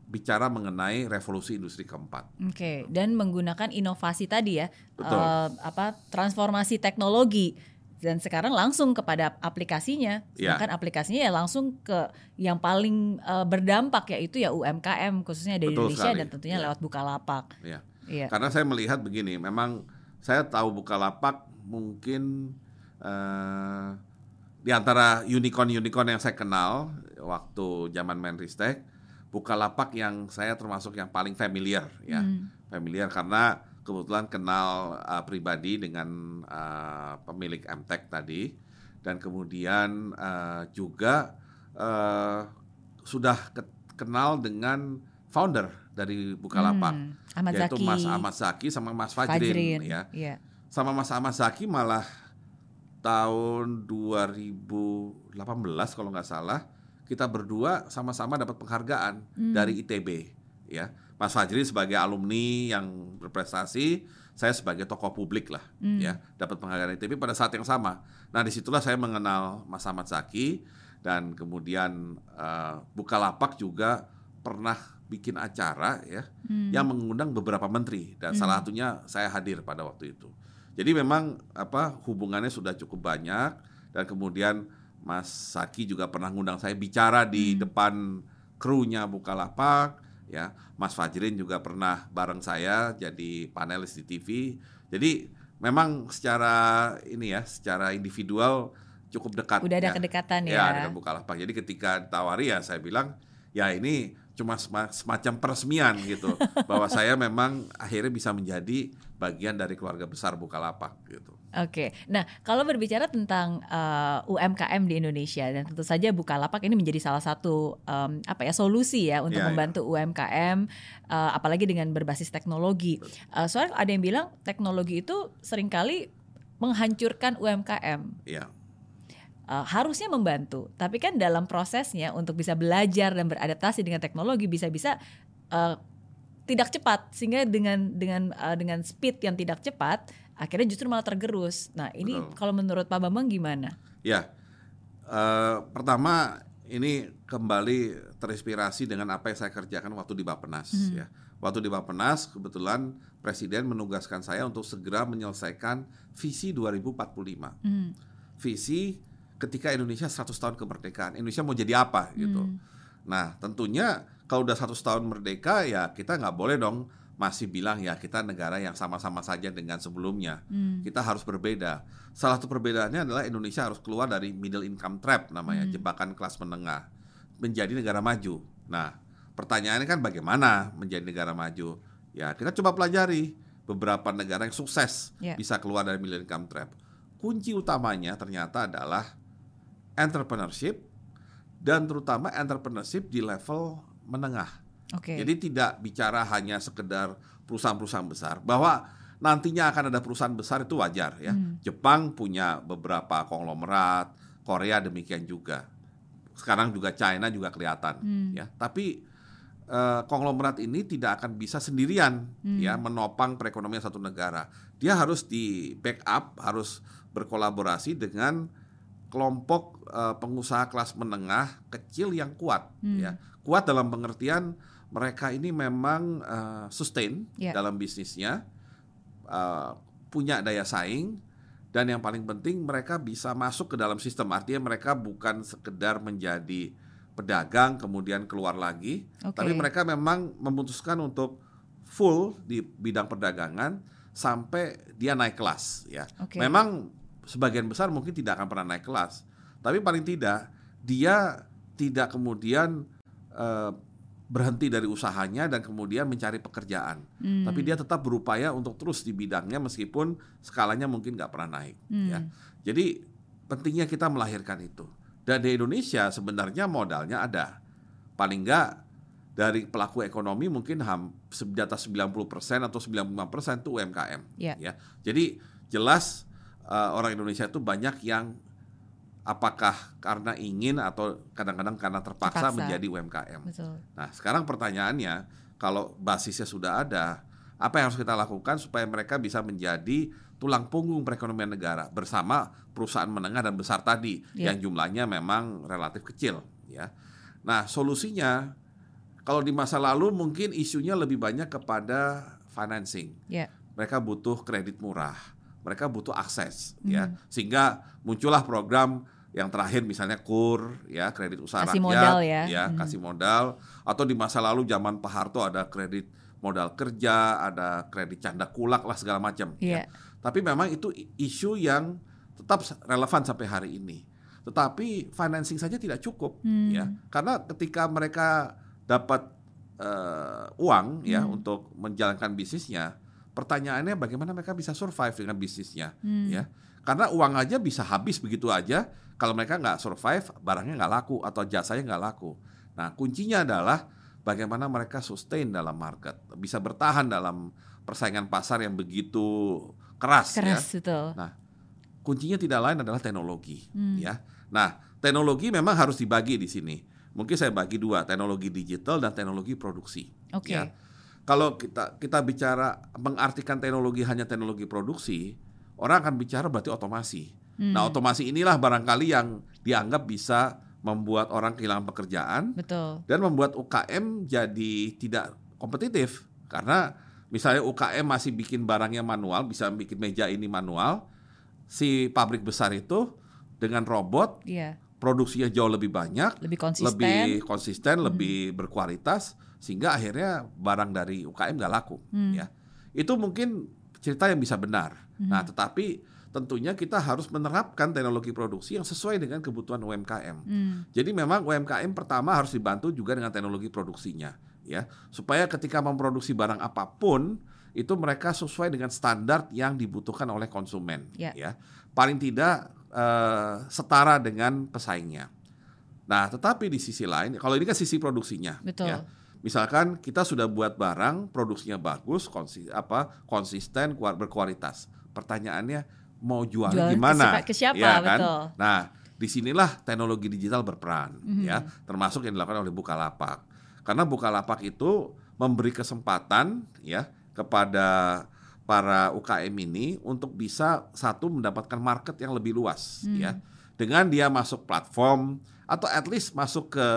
bicara mengenai revolusi industri keempat. Oke, okay. dan menggunakan inovasi tadi ya, Betul. Uh, apa transformasi teknologi dan sekarang langsung kepada aplikasinya. Ya. Sedangkan ya. aplikasinya ya langsung ke yang paling uh, berdampak yaitu ya UMKM khususnya dari Betul Indonesia sekali. dan tentunya ya. lewat Bukalapak. Ya. Ya. Karena saya melihat begini, memang saya tahu Bukalapak mungkin uh, di antara unicorn-unicorn yang saya kenal waktu zaman Menristek Bukalapak yang saya termasuk yang paling familiar ya. Hmm. Familiar karena kebetulan kenal uh, pribadi dengan uh, pemilik MTech tadi dan kemudian uh, juga uh, sudah ke kenal dengan founder dari Bukalapak hmm. Ahmad yaitu Zaki. Mas Ahmad Zaki sama Mas Fajrin, Fajrin. ya. Yeah. Sama Mas Ahmad Zaki malah tahun 2018 kalau nggak salah kita berdua sama-sama dapat penghargaan hmm. dari ITB ya Mas Fajri sebagai alumni yang berprestasi saya sebagai tokoh publik lah hmm. ya dapat penghargaan ITB pada saat yang sama nah di situlah saya mengenal Mas Ahmad Zaki dan kemudian uh, Bukalapak juga pernah bikin acara ya hmm. yang mengundang beberapa menteri dan hmm. salah satunya saya hadir pada waktu itu jadi memang apa hubungannya sudah cukup banyak dan kemudian Mas Saki juga pernah ngundang saya bicara di hmm. depan krunya Bukalapak ya Mas Fajrin juga pernah bareng saya jadi panelis di TV jadi memang secara ini ya secara individual cukup dekat udah ada ya. kedekatan ya, ya dengan Bukalapak jadi ketika ditawari ya saya bilang ya ini cuma semacam peresmian gitu bahwa saya memang akhirnya bisa menjadi bagian dari keluarga besar Bukalapak gitu. Oke, nah kalau berbicara tentang uh, eh, UMKM di Indonesia dan tentu saja Bukalapak ini menjadi salah satu um, apa ya solusi ya untuk yeah, membantu yeah. UMKM, uh, apalagi dengan berbasis teknologi. Uh, soalnya ada yang bilang teknologi itu sering kali menghancurkan UMKM. Yeah uh, harusnya membantu. Tapi kan dalam prosesnya untuk bisa belajar dan beradaptasi dengan teknologi bisa-bisa uh, tidak cepat sehingga dengan dengan uh, dengan speed yang tidak cepat akhirnya justru malah tergerus. Nah ini Betul. kalau menurut Pak Bambang gimana? Ya, uh, pertama ini kembali terinspirasi dengan apa yang saya kerjakan waktu di Bapenas hmm. ya. Waktu di Bapenas kebetulan Presiden menugaskan saya untuk segera menyelesaikan visi 2045. Hmm. Visi ketika Indonesia 100 tahun kemerdekaan, Indonesia mau jadi apa gitu. Hmm. Nah, tentunya kalau udah 100 tahun merdeka ya kita nggak boleh dong masih bilang ya kita negara yang sama-sama saja dengan sebelumnya. Hmm. Kita harus berbeda. Salah satu perbedaannya adalah Indonesia harus keluar dari middle income trap namanya, hmm. jebakan kelas menengah, menjadi negara maju. Nah, pertanyaannya kan bagaimana menjadi negara maju? Ya, kita coba pelajari beberapa negara yang sukses yeah. bisa keluar dari middle income trap. Kunci utamanya ternyata adalah entrepreneurship dan terutama entrepreneurship di level menengah. Okay. Jadi tidak bicara hanya sekedar perusahaan-perusahaan besar bahwa nantinya akan ada perusahaan besar itu wajar ya. Hmm. Jepang punya beberapa konglomerat, Korea demikian juga. Sekarang juga China juga kelihatan hmm. ya. Tapi uh, konglomerat ini tidak akan bisa sendirian hmm. ya menopang perekonomian satu negara. Dia harus di backup, harus berkolaborasi dengan kelompok uh, pengusaha kelas menengah kecil yang kuat hmm. ya. Kuat dalam pengertian mereka ini memang uh, sustain yeah. dalam bisnisnya, uh, punya daya saing dan yang paling penting mereka bisa masuk ke dalam sistem. Artinya mereka bukan sekedar menjadi pedagang kemudian keluar lagi, okay. tapi mereka memang memutuskan untuk full di bidang perdagangan sampai dia naik kelas ya. Okay. Memang sebagian besar mungkin tidak akan pernah naik kelas, tapi paling tidak dia tidak kemudian uh, berhenti dari usahanya dan kemudian mencari pekerjaan. Hmm. Tapi dia tetap berupaya untuk terus di bidangnya meskipun skalanya mungkin nggak pernah naik. Hmm. Ya. Jadi pentingnya kita melahirkan itu. Dan di Indonesia sebenarnya modalnya ada. Paling enggak dari pelaku ekonomi mungkin ham, di atas 90% atau 95% itu UMKM. Yeah. Ya. Jadi jelas uh, orang Indonesia itu banyak yang apakah karena ingin atau kadang-kadang karena terpaksa, terpaksa. menjadi UMKM. Betul. Nah, sekarang pertanyaannya kalau basisnya sudah ada, apa yang harus kita lakukan supaya mereka bisa menjadi tulang punggung perekonomian negara bersama perusahaan menengah dan besar tadi yeah. yang jumlahnya memang relatif kecil ya. Nah, solusinya kalau di masa lalu mungkin isunya lebih banyak kepada financing. Yeah. Mereka butuh kredit murah, mereka butuh akses ya. Hmm. Sehingga muncullah program yang terakhir misalnya kur ya kredit usaha kasih rakyat modal ya, ya hmm. kasih modal atau di masa lalu zaman Pak Harto ada kredit modal kerja ada kredit canda kulak lah segala macam yeah. ya iya. Tapi memang itu isu yang tetap relevan sampai hari ini. Tetapi financing saja tidak cukup hmm. ya. Karena ketika mereka dapat uh, uang ya hmm. untuk menjalankan bisnisnya, pertanyaannya bagaimana mereka bisa survive dengan bisnisnya hmm. ya. Karena uang aja bisa habis begitu aja kalau mereka nggak survive, barangnya nggak laku atau jasanya nggak laku. Nah, kuncinya adalah bagaimana mereka sustain dalam market, bisa bertahan dalam persaingan pasar yang begitu keras, ya. keras ya. Betul. Nah, kuncinya tidak lain adalah teknologi hmm. ya. Nah, teknologi memang harus dibagi di sini. Mungkin saya bagi dua, teknologi digital dan teknologi produksi. Oke. Okay. Ya. Kalau kita kita bicara mengartikan teknologi hanya teknologi produksi, orang akan bicara berarti otomasi. Hmm. Nah, otomasi inilah barangkali yang dianggap bisa membuat orang kehilangan pekerjaan Betul. dan membuat UKM jadi tidak kompetitif karena Misalnya UKM masih bikin barangnya manual, bisa bikin meja ini manual. Si pabrik besar itu dengan robot, yeah. produksinya jauh lebih banyak, lebih konsisten, lebih konsisten, hmm. lebih berkualitas, sehingga akhirnya barang dari UKM nggak laku. Hmm. Ya, itu mungkin cerita yang bisa benar. Hmm. Nah, tetapi tentunya kita harus menerapkan teknologi produksi yang sesuai dengan kebutuhan UMKM. Hmm. Jadi memang UMKM pertama harus dibantu juga dengan teknologi produksinya ya supaya ketika memproduksi barang apa pun itu mereka sesuai dengan standar yang dibutuhkan oleh konsumen ya, ya. paling tidak uh, setara dengan pesaingnya nah tetapi di sisi lain kalau ini kan sisi produksinya Betul. ya misalkan kita sudah buat barang produksinya bagus konsis apa konsisten berkualitas pertanyaannya mau jual, jual gimana ke siapa, ya kan betul. nah di sinilah teknologi digital berperan mm -hmm. ya termasuk yang dilakukan oleh Bukalapak karena Bukalapak itu memberi kesempatan ya kepada para UKM ini untuk bisa satu mendapatkan market yang lebih luas hmm. ya. Dengan dia masuk platform atau at least masuk ke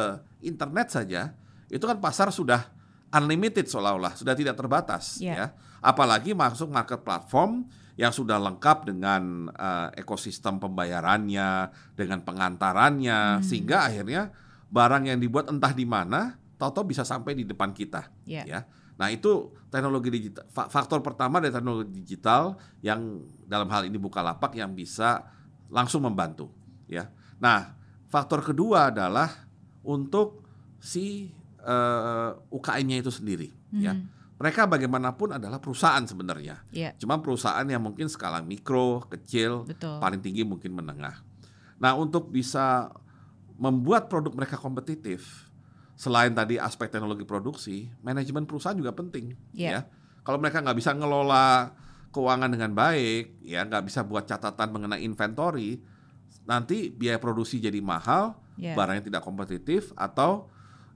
internet saja, itu kan pasar sudah unlimited seolah-olah, sudah tidak terbatas yeah. ya. Apalagi masuk market platform yang sudah lengkap dengan uh, ekosistem pembayarannya, dengan pengantarannya hmm. sehingga akhirnya barang yang dibuat entah di mana tahu-tahu bisa sampai di depan kita yeah. ya nah itu teknologi digital faktor pertama dari teknologi digital yang dalam hal ini buka lapak yang bisa langsung membantu ya nah faktor kedua adalah untuk si uh, eh, UKM-nya itu sendiri ya hmm. mereka bagaimanapun adalah perusahaan sebenarnya yeah. cuma perusahaan yang mungkin skala mikro kecil Betul. paling tinggi mungkin menengah nah untuk bisa membuat produk mereka kompetitif selain tadi aspek teknologi produksi, manajemen perusahaan juga penting. Yeah. Ya, kalau mereka nggak bisa ngelola keuangan dengan baik, ya nggak bisa buat catatan mengenai inventory, nanti biaya produksi jadi mahal, yeah. barangnya tidak kompetitif, atau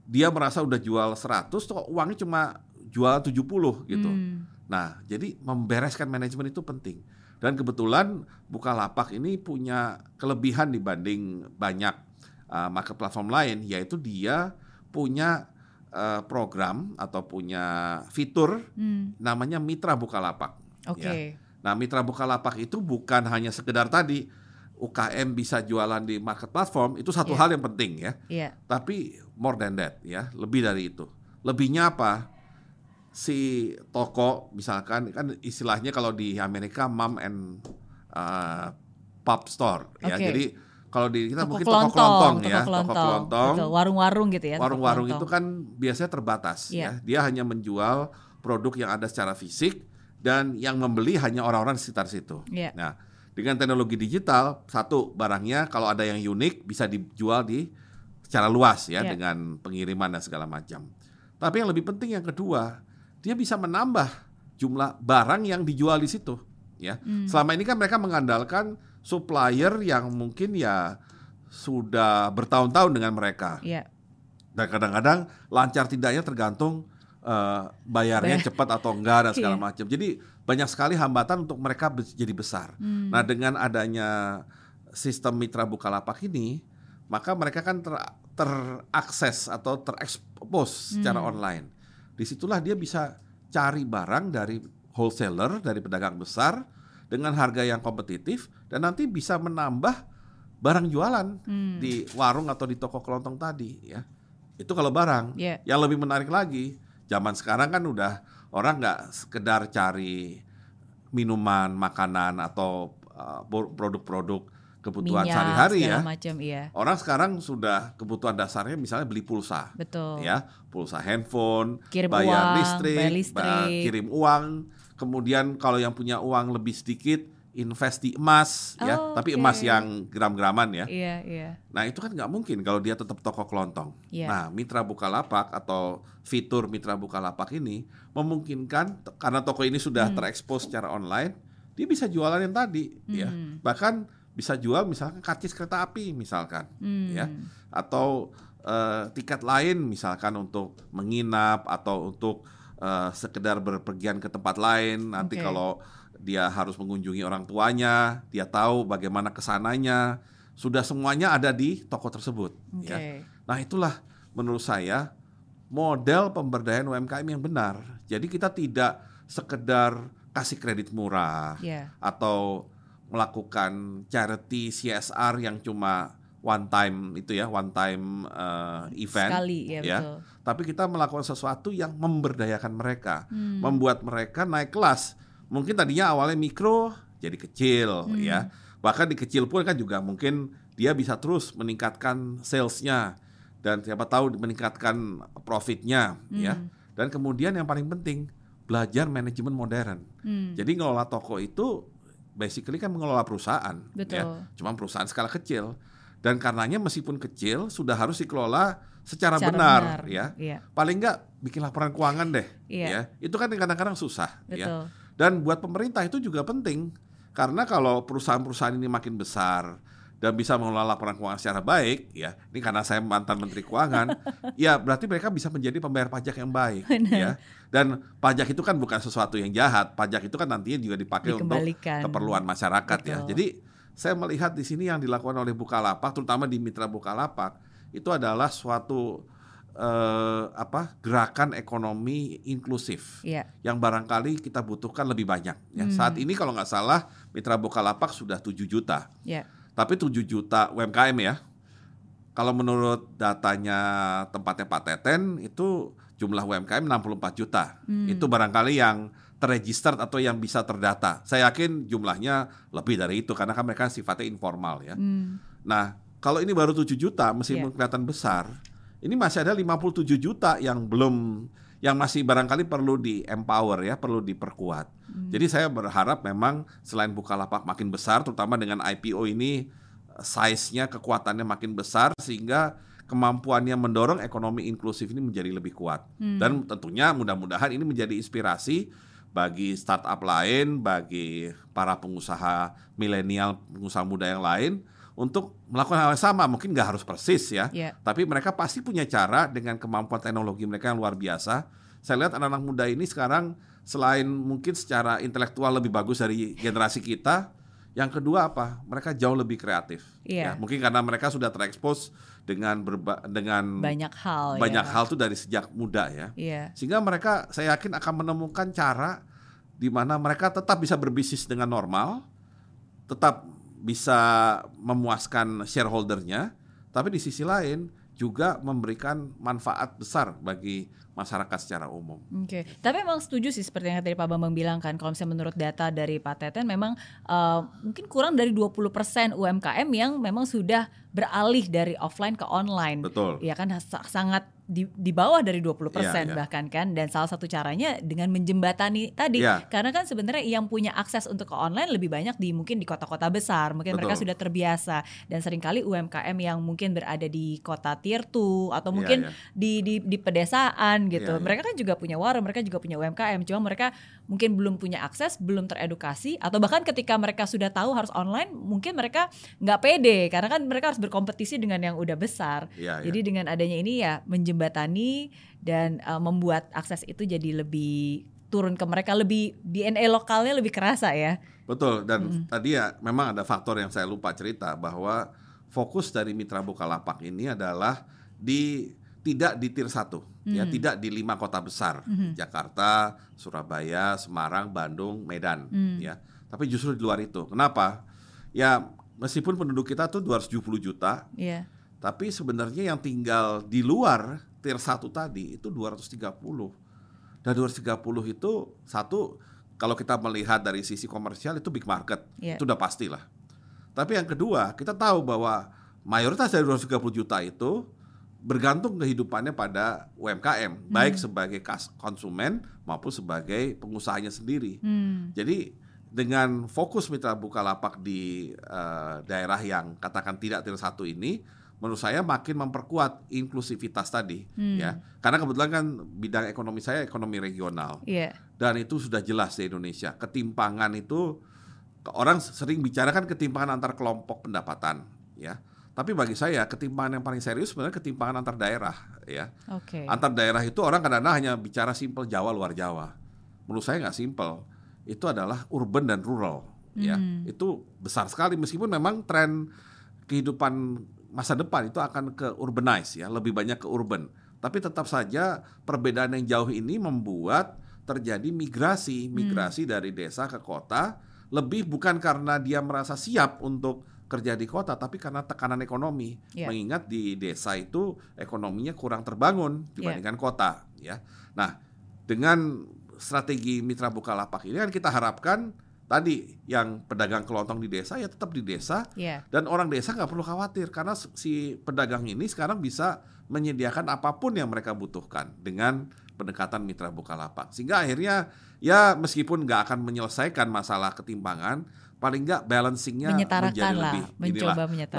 dia merasa udah jual 100, kok uangnya cuma jual 70 gitu. Hmm. Nah, jadi membereskan manajemen itu penting. Dan kebetulan Bukalapak ini punya kelebihan dibanding banyak uh, market platform lain, yaitu dia punya uh, program atau punya fitur hmm. namanya Mitra Bukalapak. Oke. Okay. Ya. Nah, Mitra Bukalapak itu bukan hanya sekedar tadi UKM bisa jualan di market platform itu satu yeah. hal yang penting ya. Yeah. Tapi more than that ya, lebih dari itu. Lebihnya apa? Si toko misalkan kan istilahnya kalau di Amerika mom and uh, pop store okay. ya. Jadi kalau di kita toko mungkin kelontong, toko kelontong ya, toko kelontong, warung-warung gitu ya. Warung-warung itu kan biasanya terbatas yeah. ya. Dia hanya menjual produk yang ada secara fisik dan yang membeli hanya orang-orang di sekitar situ. Yeah. Nah, dengan teknologi digital, satu barangnya kalau ada yang unik bisa dijual di secara luas ya yeah. dengan pengiriman dan segala macam. Tapi yang lebih penting yang kedua, dia bisa menambah jumlah barang yang dijual di situ ya. Hmm. Selama ini kan mereka mengandalkan supplier yang mungkin ya sudah bertahun-tahun dengan mereka. Yeah. Dan kadang-kadang lancar tidaknya tergantung uh, bayarnya Bayar. cepat atau enggak dan segala yeah. macam. Jadi banyak sekali hambatan untuk mereka jadi besar. Hmm. Nah, dengan adanya sistem mitra Bukalapak ini, maka mereka kan ter, terakses atau terekspos secara hmm. online. Di situlah dia bisa cari barang dari wholesaler, dari pedagang besar dengan harga yang kompetitif dan nanti bisa menambah barang jualan hmm. di warung atau di toko kelontong tadi ya. Itu kalau barang. Yeah. Yang lebih menarik lagi, zaman sekarang kan udah orang nggak sekedar cari minuman, makanan atau uh, produk-produk kebutuhan sehari-hari ya. Macam, iya. Orang sekarang sudah kebutuhan dasarnya misalnya beli pulsa. Betul. Ya, pulsa handphone, kirim bayar uang, listrik, bayar listrik. kirim uang, Kemudian kalau yang punya uang lebih sedikit invest di emas ya, oh, ya, tapi okay. emas yang gram-graman ya. Iya, iya. Nah, itu kan nggak mungkin kalau dia tetap toko kelontong. Yeah. Nah, Mitra Bukalapak atau fitur Mitra Bukalapak ini memungkinkan karena toko ini sudah hmm. terekspos secara online, dia bisa jualan yang tadi ya. hmm. ya. Bahkan bisa jual misalkan karcis kereta api misalkan hmm. ya atau uh, tiket lain misalkan untuk menginap atau untuk uh, sekedar berpergian ke tempat lain. Nanti okay. kalau dia harus mengunjungi orang tuanya, dia tahu bagaimana ke sananya. Sudah semuanya ada di toko tersebut. Okay. Ya. Nah itulah menurut saya model pemberdayaan UMKM yang benar. Jadi kita tidak sekedar kasih kredit murah yeah. atau melakukan charity CSR yang cuma one time itu ya one time uh, event Sekali, ya, ya. Betul. tapi kita melakukan sesuatu yang memberdayakan mereka hmm. membuat mereka naik kelas mungkin tadinya awalnya mikro jadi kecil hmm. ya bahkan di kecil pun kan juga mungkin dia bisa terus meningkatkan salesnya dan siapa tahu meningkatkan profitnya hmm. ya dan kemudian yang paling penting belajar manajemen modern hmm. jadi ngelola toko itu basically kan mengelola perusahaan ya. Betul. ya cuma perusahaan skala kecil dan karenanya meskipun kecil sudah harus dikelola secara, secara benar, benar ya. Iya. Paling enggak bikin laporan keuangan deh iya. ya. Itu kan kadang-kadang susah ya. Betul. ya. Dan buat pemerintah itu juga penting karena kalau perusahaan-perusahaan ini makin besar dan bisa mengelola laporan keuangan secara baik ya. Ini karena saya mantan menteri keuangan, ya berarti mereka bisa menjadi pembayar pajak yang baik Benar. ya. Dan pajak itu kan bukan sesuatu yang jahat. Pajak itu kan nantinya juga dipakai untuk keperluan masyarakat ya. Betul. ya. Jadi saya melihat di sini yang dilakukan oleh Bukalapak, terutama di mitra Bukalapak, itu adalah suatu eh, apa gerakan ekonomi inklusif yeah. yang barangkali kita butuhkan lebih banyak. Ya. Hmm. Saat ini kalau nggak salah mitra Bukalapak sudah 7 juta, yeah. Tapi 7 juta UMKM ya. Kalau menurut datanya tempatnya Pak Teten itu jumlah UMKM 64 juta. Hmm. Itu barangkali yang terregister atau yang bisa terdata. Saya yakin jumlahnya lebih dari itu karena kan mereka sifatnya informal ya. Hmm. Nah, kalau ini baru 7 juta meskipun yeah. kelihatan besar, ini masih ada 57 juta yang belum yang masih barangkali perlu di empower ya, perlu diperkuat. Hmm. Jadi saya berharap memang selain Bukalapak makin besar terutama dengan IPO ini size-nya kekuatannya makin besar sehingga kemampuannya mendorong ekonomi inklusif ini menjadi lebih kuat. Hmm. Dan tentunya mudah-mudahan ini menjadi inspirasi bagi startup lain, bagi para pengusaha milenial, pengusaha muda yang lain untuk melakukan hal yang sama. Mungkin nggak harus persis ya, yeah. tapi mereka pasti punya cara dengan kemampuan teknologi mereka yang luar biasa. Saya lihat anak-anak muda ini sekarang selain mungkin secara intelektual lebih bagus dari generasi kita, yang kedua apa? Mereka jauh lebih kreatif. Yeah. Ya, mungkin karena mereka sudah terekspos dengan berba dengan banyak hal. Banyak ya. hal tuh dari sejak muda ya. Yeah. Sehingga mereka saya yakin akan menemukan cara di mana mereka tetap bisa berbisnis dengan normal, tetap bisa memuaskan shareholdernya, tapi di sisi lain juga memberikan manfaat besar bagi masyarakat secara umum. Oke, okay. tapi memang setuju sih seperti yang tadi Pak Bambang bilang kan, kalau misalnya menurut data dari Pak Teten memang uh, mungkin kurang dari 20% UMKM yang memang sudah beralih dari offline ke online. Betul. Ya kan sangat di, di bawah dari 20% yeah, yeah. bahkan kan dan salah satu caranya dengan menjembatani tadi yeah. karena kan sebenarnya yang punya akses untuk ke online lebih banyak di mungkin di kota-kota besar mungkin Betul. mereka sudah terbiasa dan sering kali UMKM yang mungkin berada di kota tier 2 atau iya, mungkin yeah, yeah. di di di pedesaan gitu yeah, yeah. mereka kan juga punya warung mereka juga punya UMKM cuma mereka mungkin belum punya akses belum teredukasi atau bahkan ketika mereka sudah tahu harus online mungkin mereka nggak pede karena kan mereka harus berkompetisi dengan yang udah besar yeah, yeah. jadi dengan adanya ini ya menjem menjembatani dan uh, membuat akses itu jadi lebih turun ke mereka lebih DNA lokalnya lebih kerasa ya. Betul dan hmm. tadi ya memang ada faktor yang saya lupa cerita bahwa fokus dari Mitra Bukalapak ini adalah di tidak di tier 1 ya, hmm. ya tidak di lima kota besar hmm. Jakarta, Surabaya, Semarang, Bandung, Medan hmm. ya. Tapi justru di luar itu. Kenapa? Ya meskipun penduduk kita tuh 270 juta. Yeah tapi sebenarnya yang tinggal di luar tier 1 tadi itu 230. Dan 230 itu satu kalau kita melihat dari sisi komersial itu big market. Yeah. Itu udah pastilah. Tapi yang kedua, kita tahu bahwa mayoritas dari 230 juta itu bergantung kehidupannya pada UMKM, hmm. baik sebagai konsumen maupun sebagai pengusahanya sendiri. Hmm. Jadi dengan fokus mitra Bukalapak di uh, daerah yang katakan tidak tier satu ini, menurut saya makin memperkuat inklusivitas tadi hmm. ya karena kebetulan kan bidang ekonomi saya ekonomi regional yeah. dan itu sudah jelas di Indonesia ketimpangan itu orang sering bicarakan ketimpangan antar kelompok pendapatan ya tapi bagi saya ketimpangan yang paling serius sebenarnya ketimpangan antar daerah ya okay. antar daerah itu orang kadang-kadang hanya bicara simpel Jawa luar Jawa menurut saya nggak simpel itu adalah urban dan rural ya hmm. itu besar sekali meskipun memang tren kehidupan masa depan itu akan ke urbanize ya, lebih banyak ke urban. Tapi tetap saja perbedaan yang jauh ini membuat terjadi migrasi, migrasi hmm. dari desa ke kota lebih bukan karena dia merasa siap untuk kerja di kota, tapi karena tekanan ekonomi. Yeah. Mengingat di desa itu ekonominya kurang terbangun dibandingkan yeah. kota, ya. Nah, dengan strategi mitra bukalapak ini kan kita harapkan tadi yang pedagang kelontong di desa ya tetap di desa. Yeah. dan orang desa nggak perlu khawatir karena si pedagang ini sekarang bisa menyediakan apa pun yang mereka butuhkan dengan pendekatan mitra bukalapak. Sehingga akhirnya ya meskipun nggak akan menyelesaikan masalah ketimpangan paling nggak balancingnya menjadi lah, lebih inilah,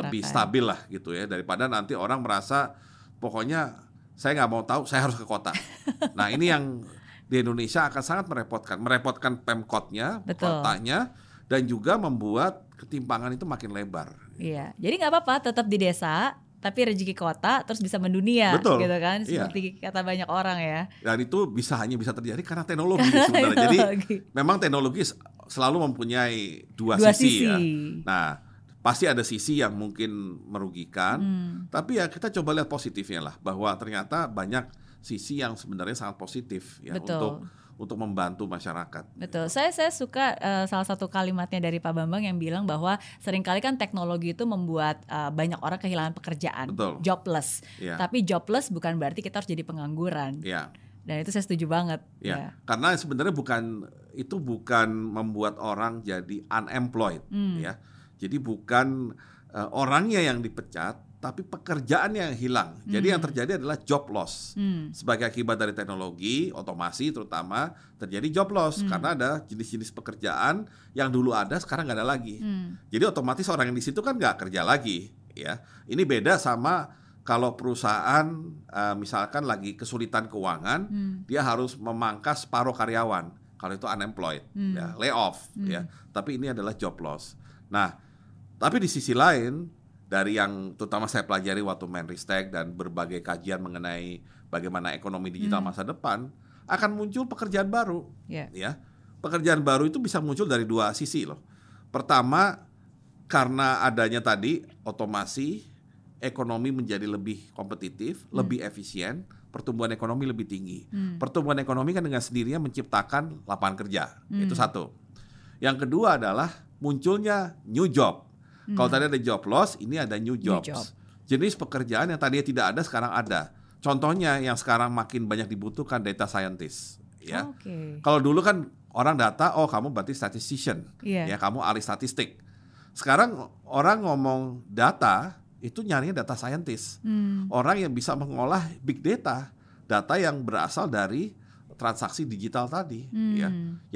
lebih stabil lah gitu ya. Daripada nanti orang merasa pokoknya saya nggak mau tahu saya harus ke kota. Nah ini yang di Indonesia akan sangat merepotkan, merepotkan pemkotnya, kotanya, dan juga membuat ketimpangan itu makin lebar. Iya, jadi nggak apa-apa, tetap di desa, tapi rezeki kota terus bisa mendunia, Betul. gitu kan? Iya. Seperti iya. kata banyak orang ya. Dan itu bisa hanya bisa terjadi karena teknologi sebenarnya. Jadi memang teknologi selalu mempunyai dua, dua sisi, sisi ya. Nah, pasti ada sisi yang mungkin merugikan, hmm. tapi ya kita coba lihat positifnya lah bahwa ternyata banyak sisi yang sebenarnya sangat positif ya Betul. untuk untuk membantu masyarakat. Betul. Saya saya suka uh, salah satu kalimatnya dari Pak Bambang yang bilang bahwa sering kali kan teknologi itu membuat uh, banyak orang kehilangan pekerjaan, Betul. jobless. Ya. Tapi jobless bukan berarti kita harus jadi pengangguran. Ya. Dan itu saya setuju banget. Ya. ya. Karena sebenarnya bukan itu bukan membuat orang jadi unemployed, hmm. ya. Jadi bukan uh, orangnya yang dipecat, tapi pekerjaan yang hilang. Hmm. Jadi yang hmm. terjadi adalah job loss. Hmm. Sebagai akibat dari teknologi, otomasi terutama terjadi job loss hmm. karena ada jenis-jenis pekerjaan yang dulu ada sekarang nggak ada lagi. Hmm. Jadi otomatis orang yang di situ kan nggak kerja lagi, ya. Ini beda sama kalau perusahaan uh, misalkan lagi kesulitan keuangan, hmm. dia harus memangkas separuh karyawan. Kalau itu unemployed, hmm. ya, layoff, hmm. ya. Tapi ini adalah job loss. Nah, tapi di sisi lain dari yang terutama saya pelajari waktu Menristek dan berbagai kajian mengenai bagaimana ekonomi digital hmm. masa depan akan muncul pekerjaan baru, yeah. ya. Pekerjaan baru itu bisa muncul dari dua sisi loh. Pertama, karena adanya tadi otomasi ekonomi menjadi lebih kompetitif, hmm. lebih efisien, pertumbuhan ekonomi lebih tinggi. Hmm. Pertumbuhan ekonomi kan dengan sendirinya menciptakan lapangan kerja. Hmm. Itu satu. Yang kedua adalah munculnya new job. Hmm. Kalau tadi ada job loss, ini ada new jobs. New job. Jenis pekerjaan yang tadinya tidak ada sekarang ada. Contohnya yang sekarang makin banyak dibutuhkan data scientist, ya. Okay. Kalau dulu kan orang data, oh kamu berarti statistician, yeah. ya kamu ahli statistik. Sekarang orang ngomong data, itu nyarinya data scientist. Hmm. Orang yang bisa mengolah big data, data yang berasal dari transaksi digital tadi hmm. ya.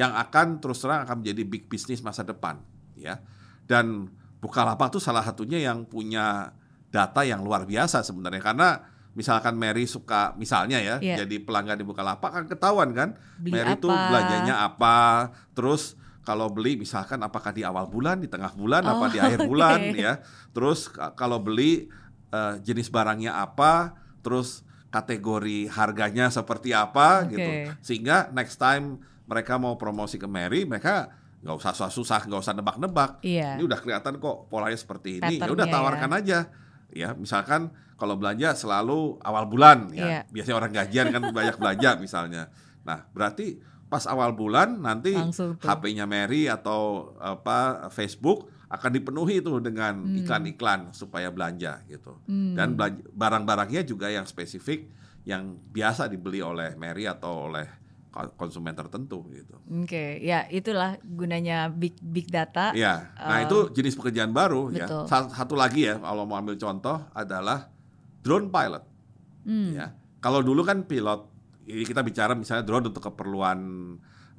Yang akan terus terang akan menjadi big business masa depan ya. Dan Bukalapak itu salah satunya yang punya data yang luar biasa sebenarnya karena misalkan Mary suka misalnya ya yeah. jadi pelanggan di Bukalapak kan ketahuan kan Beli Mary itu belanjanya apa terus kalau beli misalkan apakah di awal bulan, di tengah bulan, oh, apa di akhir bulan okay. ya. Terus kalau beli uh, jenis barangnya apa, terus kategori harganya seperti apa okay. gitu. Sehingga next time mereka mau promosi ke Mary, mereka nggak usah susah-susah, nggak usah nebak-nebak. Yeah. Ini udah kelihatan kok polanya seperti ini. Ya udah tawarkan ya. aja. Ya, misalkan kalau belanja selalu awal bulan ya. Yeah. Biasanya orang gajian kan banyak belanja misalnya. Nah, berarti pas awal bulan nanti HP-nya Mary atau apa Facebook akan dipenuhi itu dengan hmm. iklan-iklan supaya belanja gitu. Hmm. Dan barang-barangnya juga yang spesifik yang biasa dibeli oleh Mary atau oleh konsumen tertentu gitu. Oke, okay. ya itulah gunanya big big data. Ya, nah uh, itu jenis pekerjaan baru ya. betul. ya. Satu lagi ya, kalau mau ambil contoh adalah drone pilot. Hmm. Ya, kalau dulu kan pilot ini kita bicara misalnya drone untuk keperluan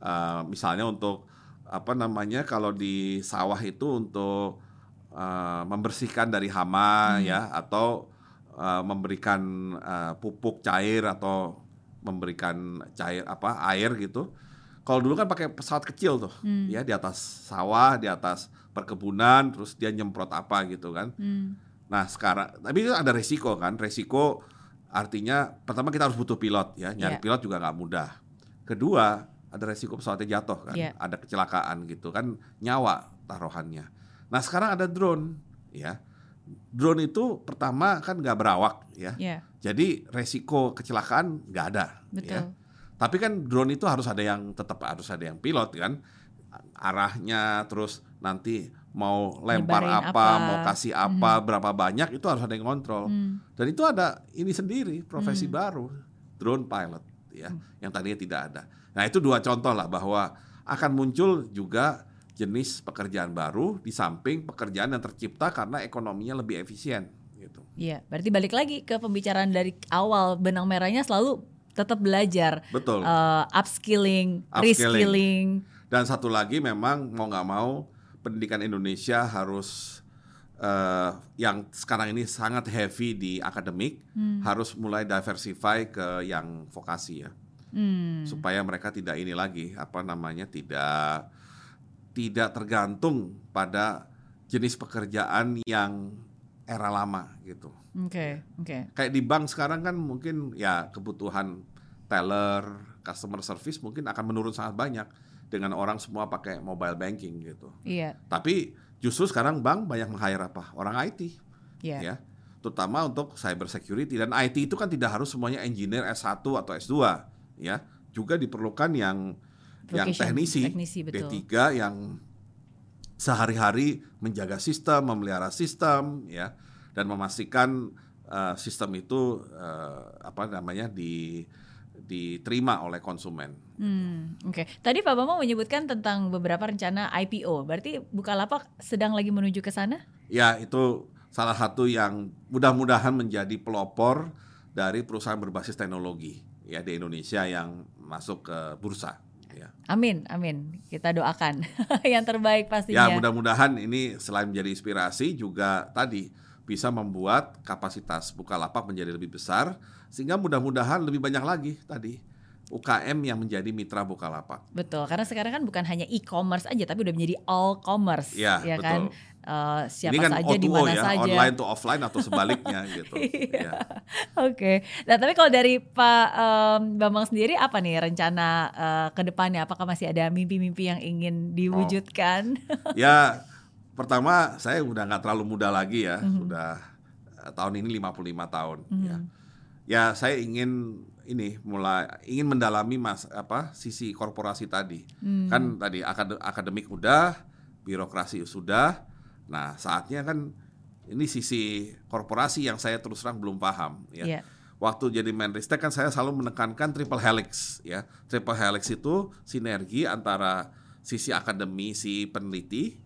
uh, misalnya untuk apa namanya kalau di sawah itu untuk uh, membersihkan dari hama hmm. ya atau uh, memberikan uh, pupuk cair atau memberikan cair apa air gitu. Kalau dulu kan pakai pesawat kecil tuh, hmm. ya di atas sawah, di atas perkebunan, terus dia nyemprot apa gitu kan. Hmm. Nah sekarang, tapi itu ada resiko kan, resiko Artinya pertama kita harus butuh pilot ya, nyari yeah. pilot juga nggak mudah. Kedua ada resiko pesawatnya jatuh kan, yeah. ada kecelakaan gitu kan, nyawa taruhannya. Nah sekarang ada drone ya, drone itu pertama kan nggak berawak ya, yeah. jadi resiko kecelakaan nggak ada. Ya. Betul. Ya. Tapi kan drone itu harus ada yang tetap harus ada yang pilot kan, arahnya terus nanti mau lempar apa, apa, mau kasih apa, hmm. berapa banyak itu harus ada yang kontrol. Hmm. Dan itu ada ini sendiri profesi hmm. baru, drone pilot ya, hmm. yang tadinya tidak ada. Nah, itu dua contoh lah bahwa akan muncul juga jenis pekerjaan baru di samping pekerjaan yang tercipta karena ekonominya lebih efisien gitu. Iya, berarti balik lagi ke pembicaraan dari awal benang merahnya selalu tetap belajar. Betul. Uh, upskilling, upskilling, reskilling. Dan satu lagi memang mau nggak mau pendidikan Indonesia harus uh, yang sekarang ini sangat heavy di akademik hmm. harus mulai diversify ke yang vokasi ya hmm. supaya mereka tidak ini lagi apa namanya tidak tidak tergantung pada jenis pekerjaan yang era lama gitu. Oke, okay, oke. Okay. Kayak di bank sekarang kan mungkin ya kebutuhan teller, customer service mungkin akan menurun sangat banyak dengan orang semua pakai mobile banking gitu. Iya. Tapi justru sekarang bank banyak meng-hire apa? Orang IT. Iya. Ya. Terutama untuk cyber security dan IT itu kan tidak harus semuanya engineer S1 atau S2 ya. Juga diperlukan yang yang teknisi, teknisi betul. D3 yang sehari-hari menjaga sistem, memelihara sistem ya dan memastikan uh, sistem itu uh, apa namanya di diterima oleh konsumen. Hmm, Oke, okay. tadi Pak Bambang menyebutkan tentang beberapa rencana IPO. Berarti Bukalapak sedang lagi menuju ke sana? Ya, itu salah satu yang mudah-mudahan menjadi pelopor dari perusahaan berbasis teknologi ya di Indonesia yang masuk ke bursa. Ya. Amin, amin. Kita doakan yang terbaik pastinya. Ya, mudah-mudahan ini selain menjadi inspirasi juga tadi bisa membuat kapasitas Bukalapak menjadi lebih besar sehingga mudah-mudahan lebih banyak lagi tadi UKM yang menjadi mitra Bukalapak. Betul, karena sekarang kan bukan hanya e-commerce aja tapi udah menjadi all commerce ya, ya betul. kan. Uh, siapa Ini kan saja di mana ya, saja. online to offline atau sebaliknya gitu. iya. ya. Oke. Okay. Nah, tapi kalau dari Pak um, Bambang sendiri apa nih rencana uh, ke depannya? Apakah masih ada mimpi-mimpi yang ingin diwujudkan? Oh. ya, pertama saya udah nggak terlalu muda lagi ya. Mm -hmm. Udah tahun ini 55 tahun mm -hmm. ya. Ya, saya ingin ini mulai ingin mendalami mas apa sisi korporasi tadi. Hmm. Kan tadi akademik udah, birokrasi sudah, Nah, saatnya kan ini sisi korporasi yang saya terus terang belum paham ya. Yeah. Waktu jadi Menristek kan saya selalu menekankan triple helix ya. Triple helix itu sinergi antara sisi akademi, si peneliti,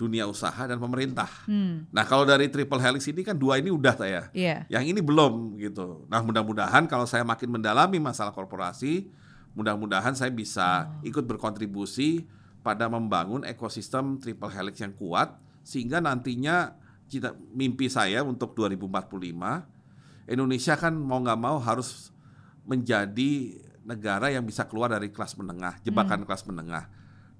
dunia usaha dan pemerintah. Hmm. Nah, kalau dari triple helix ini kan dua ini udah saya. Yeah. Yang ini belum gitu. Nah, mudah-mudahan kalau saya makin mendalami masalah korporasi, mudah-mudahan saya bisa oh. ikut berkontribusi pada membangun ekosistem triple helix yang kuat sehingga nantinya cita, mimpi saya untuk 2045 Indonesia kan mau nggak mau harus menjadi negara yang bisa keluar dari kelas menengah, jebakan hmm. kelas menengah.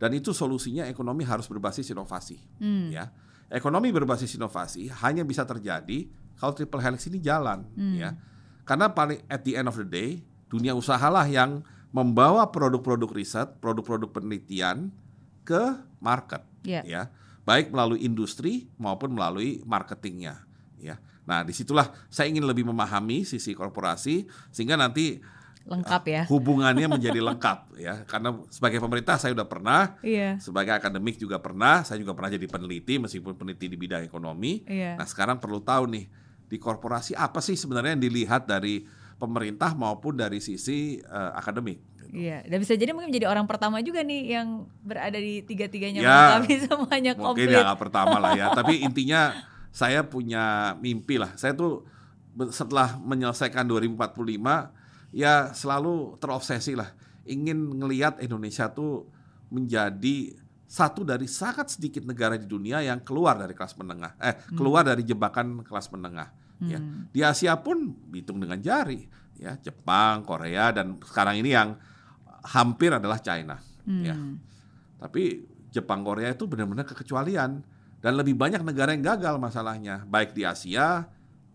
Dan itu solusinya ekonomi harus berbasis inovasi, hmm. ya. Ekonomi berbasis inovasi hanya bisa terjadi kalau triple helix ini jalan, hmm. ya. Karena paling at the end of the day, dunia usahalah yang membawa produk-produk riset, produk-produk penelitian ke market, yeah. ya baik melalui industri maupun melalui marketingnya ya nah di situlah saya ingin lebih memahami sisi korporasi sehingga nanti lengkap ya hubungannya menjadi lengkap ya karena sebagai pemerintah saya sudah pernah iya. sebagai akademik juga pernah saya juga pernah jadi peneliti meskipun peneliti di bidang ekonomi iya. nah sekarang perlu tahu nih di korporasi apa sih sebenarnya yang dilihat dari pemerintah maupun dari sisi uh, akademik Iya, dan bisa jadi mungkin menjadi orang pertama juga nih yang berada di tiga-tiganya ya, kami semuanya komplit. Mungkin ya pertama lah ya, tapi intinya saya punya mimpi lah. Saya tuh setelah menyelesaikan 2045 ya selalu terobsesi lah ingin ngelihat Indonesia tuh menjadi satu dari sangat sedikit negara di dunia yang keluar dari kelas menengah, eh hmm. keluar dari jebakan kelas menengah. Ya. Hmm. Ya, di Asia pun hitung dengan jari, ya Jepang, Korea dan sekarang ini yang hampir adalah China. Hmm. Ya. Tapi Jepang Korea itu benar-benar kekecualian dan lebih banyak negara yang gagal masalahnya, baik di Asia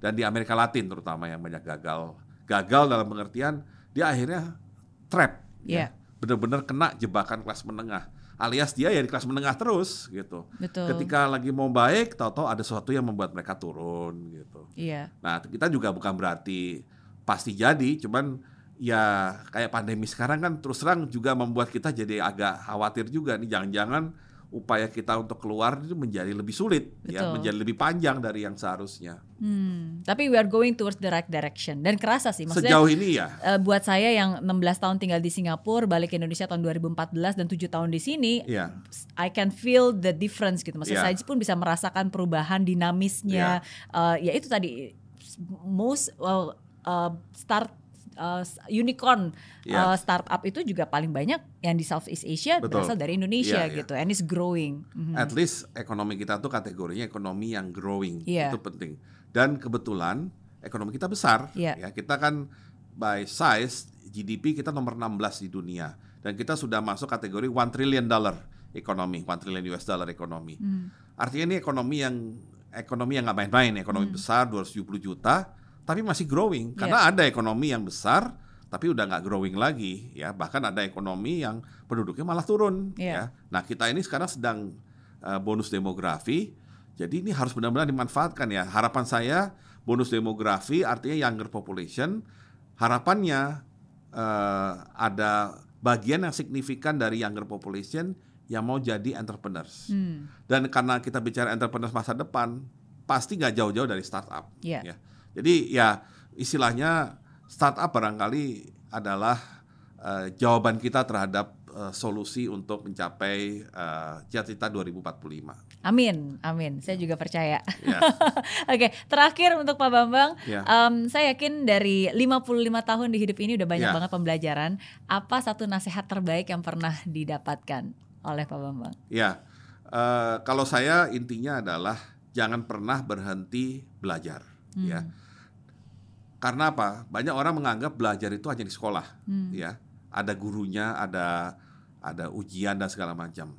dan di Amerika Latin terutama yang banyak gagal. Gagal dalam pengertian dia akhirnya trap, yeah. ya. benar-benar kena jebakan kelas menengah. Alias dia ya di kelas menengah terus gitu. Betul. Ketika lagi mau baik, tahu-tahu ada sesuatu yang membuat mereka turun gitu. Iya. Nah kita juga bukan berarti pasti jadi, cuman ya kayak pandemi sekarang kan terus terang juga membuat kita jadi agak khawatir juga nih jangan-jangan upaya kita untuk keluar itu menjadi lebih sulit ya, Betul. ya menjadi lebih panjang dari yang seharusnya. Hmm, tapi we are going towards the right direction dan kerasa sih maksudnya sejauh ini ya. Uh, buat saya yang 16 tahun tinggal di Singapura, balik ke Indonesia tahun 2014 dan 7 tahun di sini, yeah. I can feel the difference gitu. Maksudnya yeah. saya pun bisa merasakan perubahan dinamisnya. Yeah. Uh, ya itu tadi most uh, uh, start uh, unicorn yeah. uh, startup itu juga paling banyak yang di Southeast Asia Betul. berasal dari Indonesia yeah, iya. gitu, yeah. and it's growing. Mm-hmm. At least ekonomi kita tuh kategorinya ekonomi yang growing, yeah. itu penting. Dan kebetulan ekonomi kita besar, yeah. ya kita kan by size GDP kita nomor 16 di dunia dan kita sudah masuk kategori one trillion dollar ekonomi, one trillion US dollar ekonomi. Mm. Artinya ini ekonomi yang ekonomi yang nggak main-main, ekonomi mm. besar 270 juta tapi masih growing iya. karena yeah. ada ekonomi yang besar tapi udah nggak growing lagi ya bahkan ada ekonomi yang penduduknya malah turun yeah. ya nah kita ini sekarang sedang uh, bonus demografi jadi ini harus benar-benar dimanfaatkan ya harapan saya bonus demografi artinya younger population harapannya uh, ada bagian yang signifikan dari younger population yang mau jadi entrepreneurs hmm. dan karena kita bicara entrepreneurs masa depan pasti nggak jauh-jauh dari startup yeah. ya jadi ya istilahnya startup barangkali adalah uh, jawaban kita terhadap uh, solusi untuk mencapai uh, cita-cita 2045. Amin, amin. Saya juga percaya. Yeah. Oke, terakhir untuk Pak Bambang, yeah. um, saya yakin dari 55 tahun di hidup ini udah banyak yeah. banget pembelajaran. Apa satu nasihat terbaik yang pernah didapatkan oleh Pak Bambang? Ya, uh, kalau saya intinya adalah jangan pernah berhenti belajar hmm. ya karena apa? Banyak orang menganggap belajar itu hanya di sekolah hmm. ya. Ada gurunya ada ada ujian dan segala macam.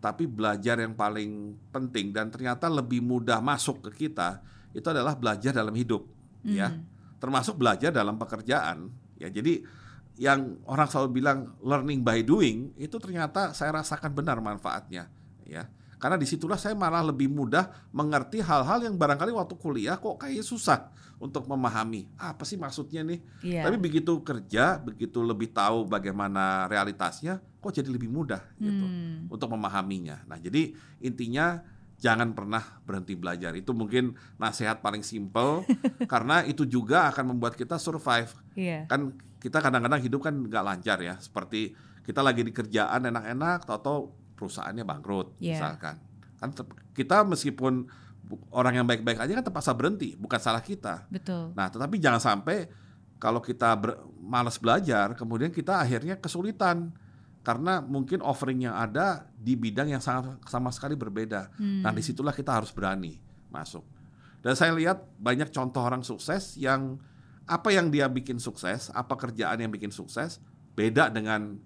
Tapi belajar yang paling penting dan ternyata lebih mudah masuk ke kita itu adalah belajar dalam hidup hmm. ya. Termasuk belajar dalam pekerjaan ya. Jadi yang orang selalu bilang learning by doing itu ternyata saya rasakan benar manfaatnya ya. Karena di situlah saya malah lebih mudah mengerti hal-hal yang barangkali waktu kuliah kok kayak susah untuk memahami apa sih maksudnya nih. Yeah. Tapi begitu kerja, begitu lebih tahu bagaimana realitasnya, kok jadi lebih mudah gitu hmm. untuk memahaminya. Nah jadi intinya jangan pernah berhenti belajar. Itu mungkin nasihat paling simple karena itu juga akan membuat kita survive. Yeah. Kan kita kadang-kadang hidup kan nggak lancar ya. Seperti kita lagi di kerjaan enak-enak, tahu-tahu perusahaannya bangkrut yeah. misalkan. Kan kita meskipun orang yang baik-baik aja kan terpaksa berhenti, bukan salah kita. Betul. Nah, tetapi jangan sampai kalau kita ber, malas belajar, kemudian kita akhirnya kesulitan karena mungkin offering yang ada di bidang yang sangat sama sekali berbeda. Hmm. Nah, di situlah kita harus berani masuk. Dan saya lihat banyak contoh orang sukses yang apa yang dia bikin sukses, apa kerjaan yang bikin sukses, beda dengan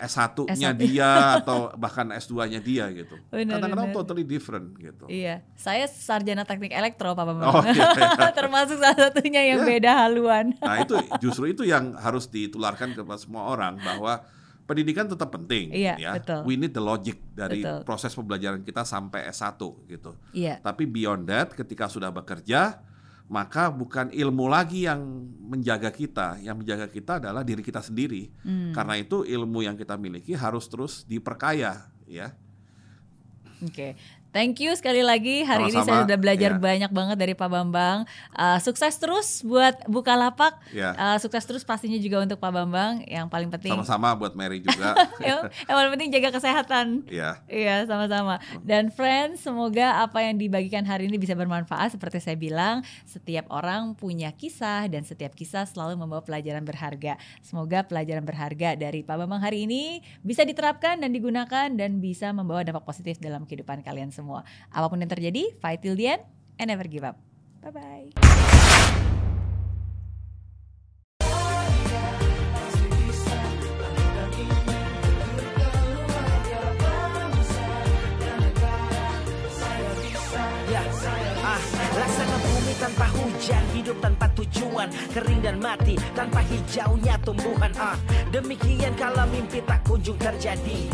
S1-nya S1. dia atau bahkan S2-nya dia gitu. Kadang-kadang totally different gitu. Iya. Saya sarjana teknik elektro Pak Bambang. Oh, iya, iya. Termasuk salah satunya yang yeah. beda haluan. nah, itu justru itu yang harus ditularkan kepada semua orang bahwa pendidikan tetap penting iya, ya. Betul. We need the logic dari betul. proses pembelajaran kita sampai S1 gitu. Iya. Tapi beyond that ketika sudah bekerja maka bukan ilmu lagi yang menjaga kita, yang menjaga kita adalah diri kita sendiri. Hmm. Karena itu ilmu yang kita miliki harus terus diperkaya, ya. Oke, okay. Thank you sekali lagi. Hari Sama-sama. ini saya sudah belajar yeah. banyak banget dari Pak Bambang. Uh, sukses terus buat Bukalapak. Yeah. Uh, sukses terus pastinya juga untuk Pak Bambang. Yang paling penting. Sama-sama buat Mary juga. yang, yang paling penting jaga kesehatan. Iya. Yeah. Iya, sama-sama. Dan friends, semoga apa yang dibagikan hari ini bisa bermanfaat. Seperti saya bilang, setiap orang punya kisah dan setiap kisah selalu membawa pelajaran berharga. Semoga pelajaran berharga dari Pak Bambang hari ini bisa diterapkan dan digunakan dan bisa membawa dampak positif dalam kehidupan kalian semua. Apa pun yang terjadi, fight till the end and never give up. Bye-bye. Tanpa hujan Hidup tanpa tujuan Kering dan mati tanpa hijaunya tumbuhan ah, Demikian kalau mimpi tak kunjung terjadi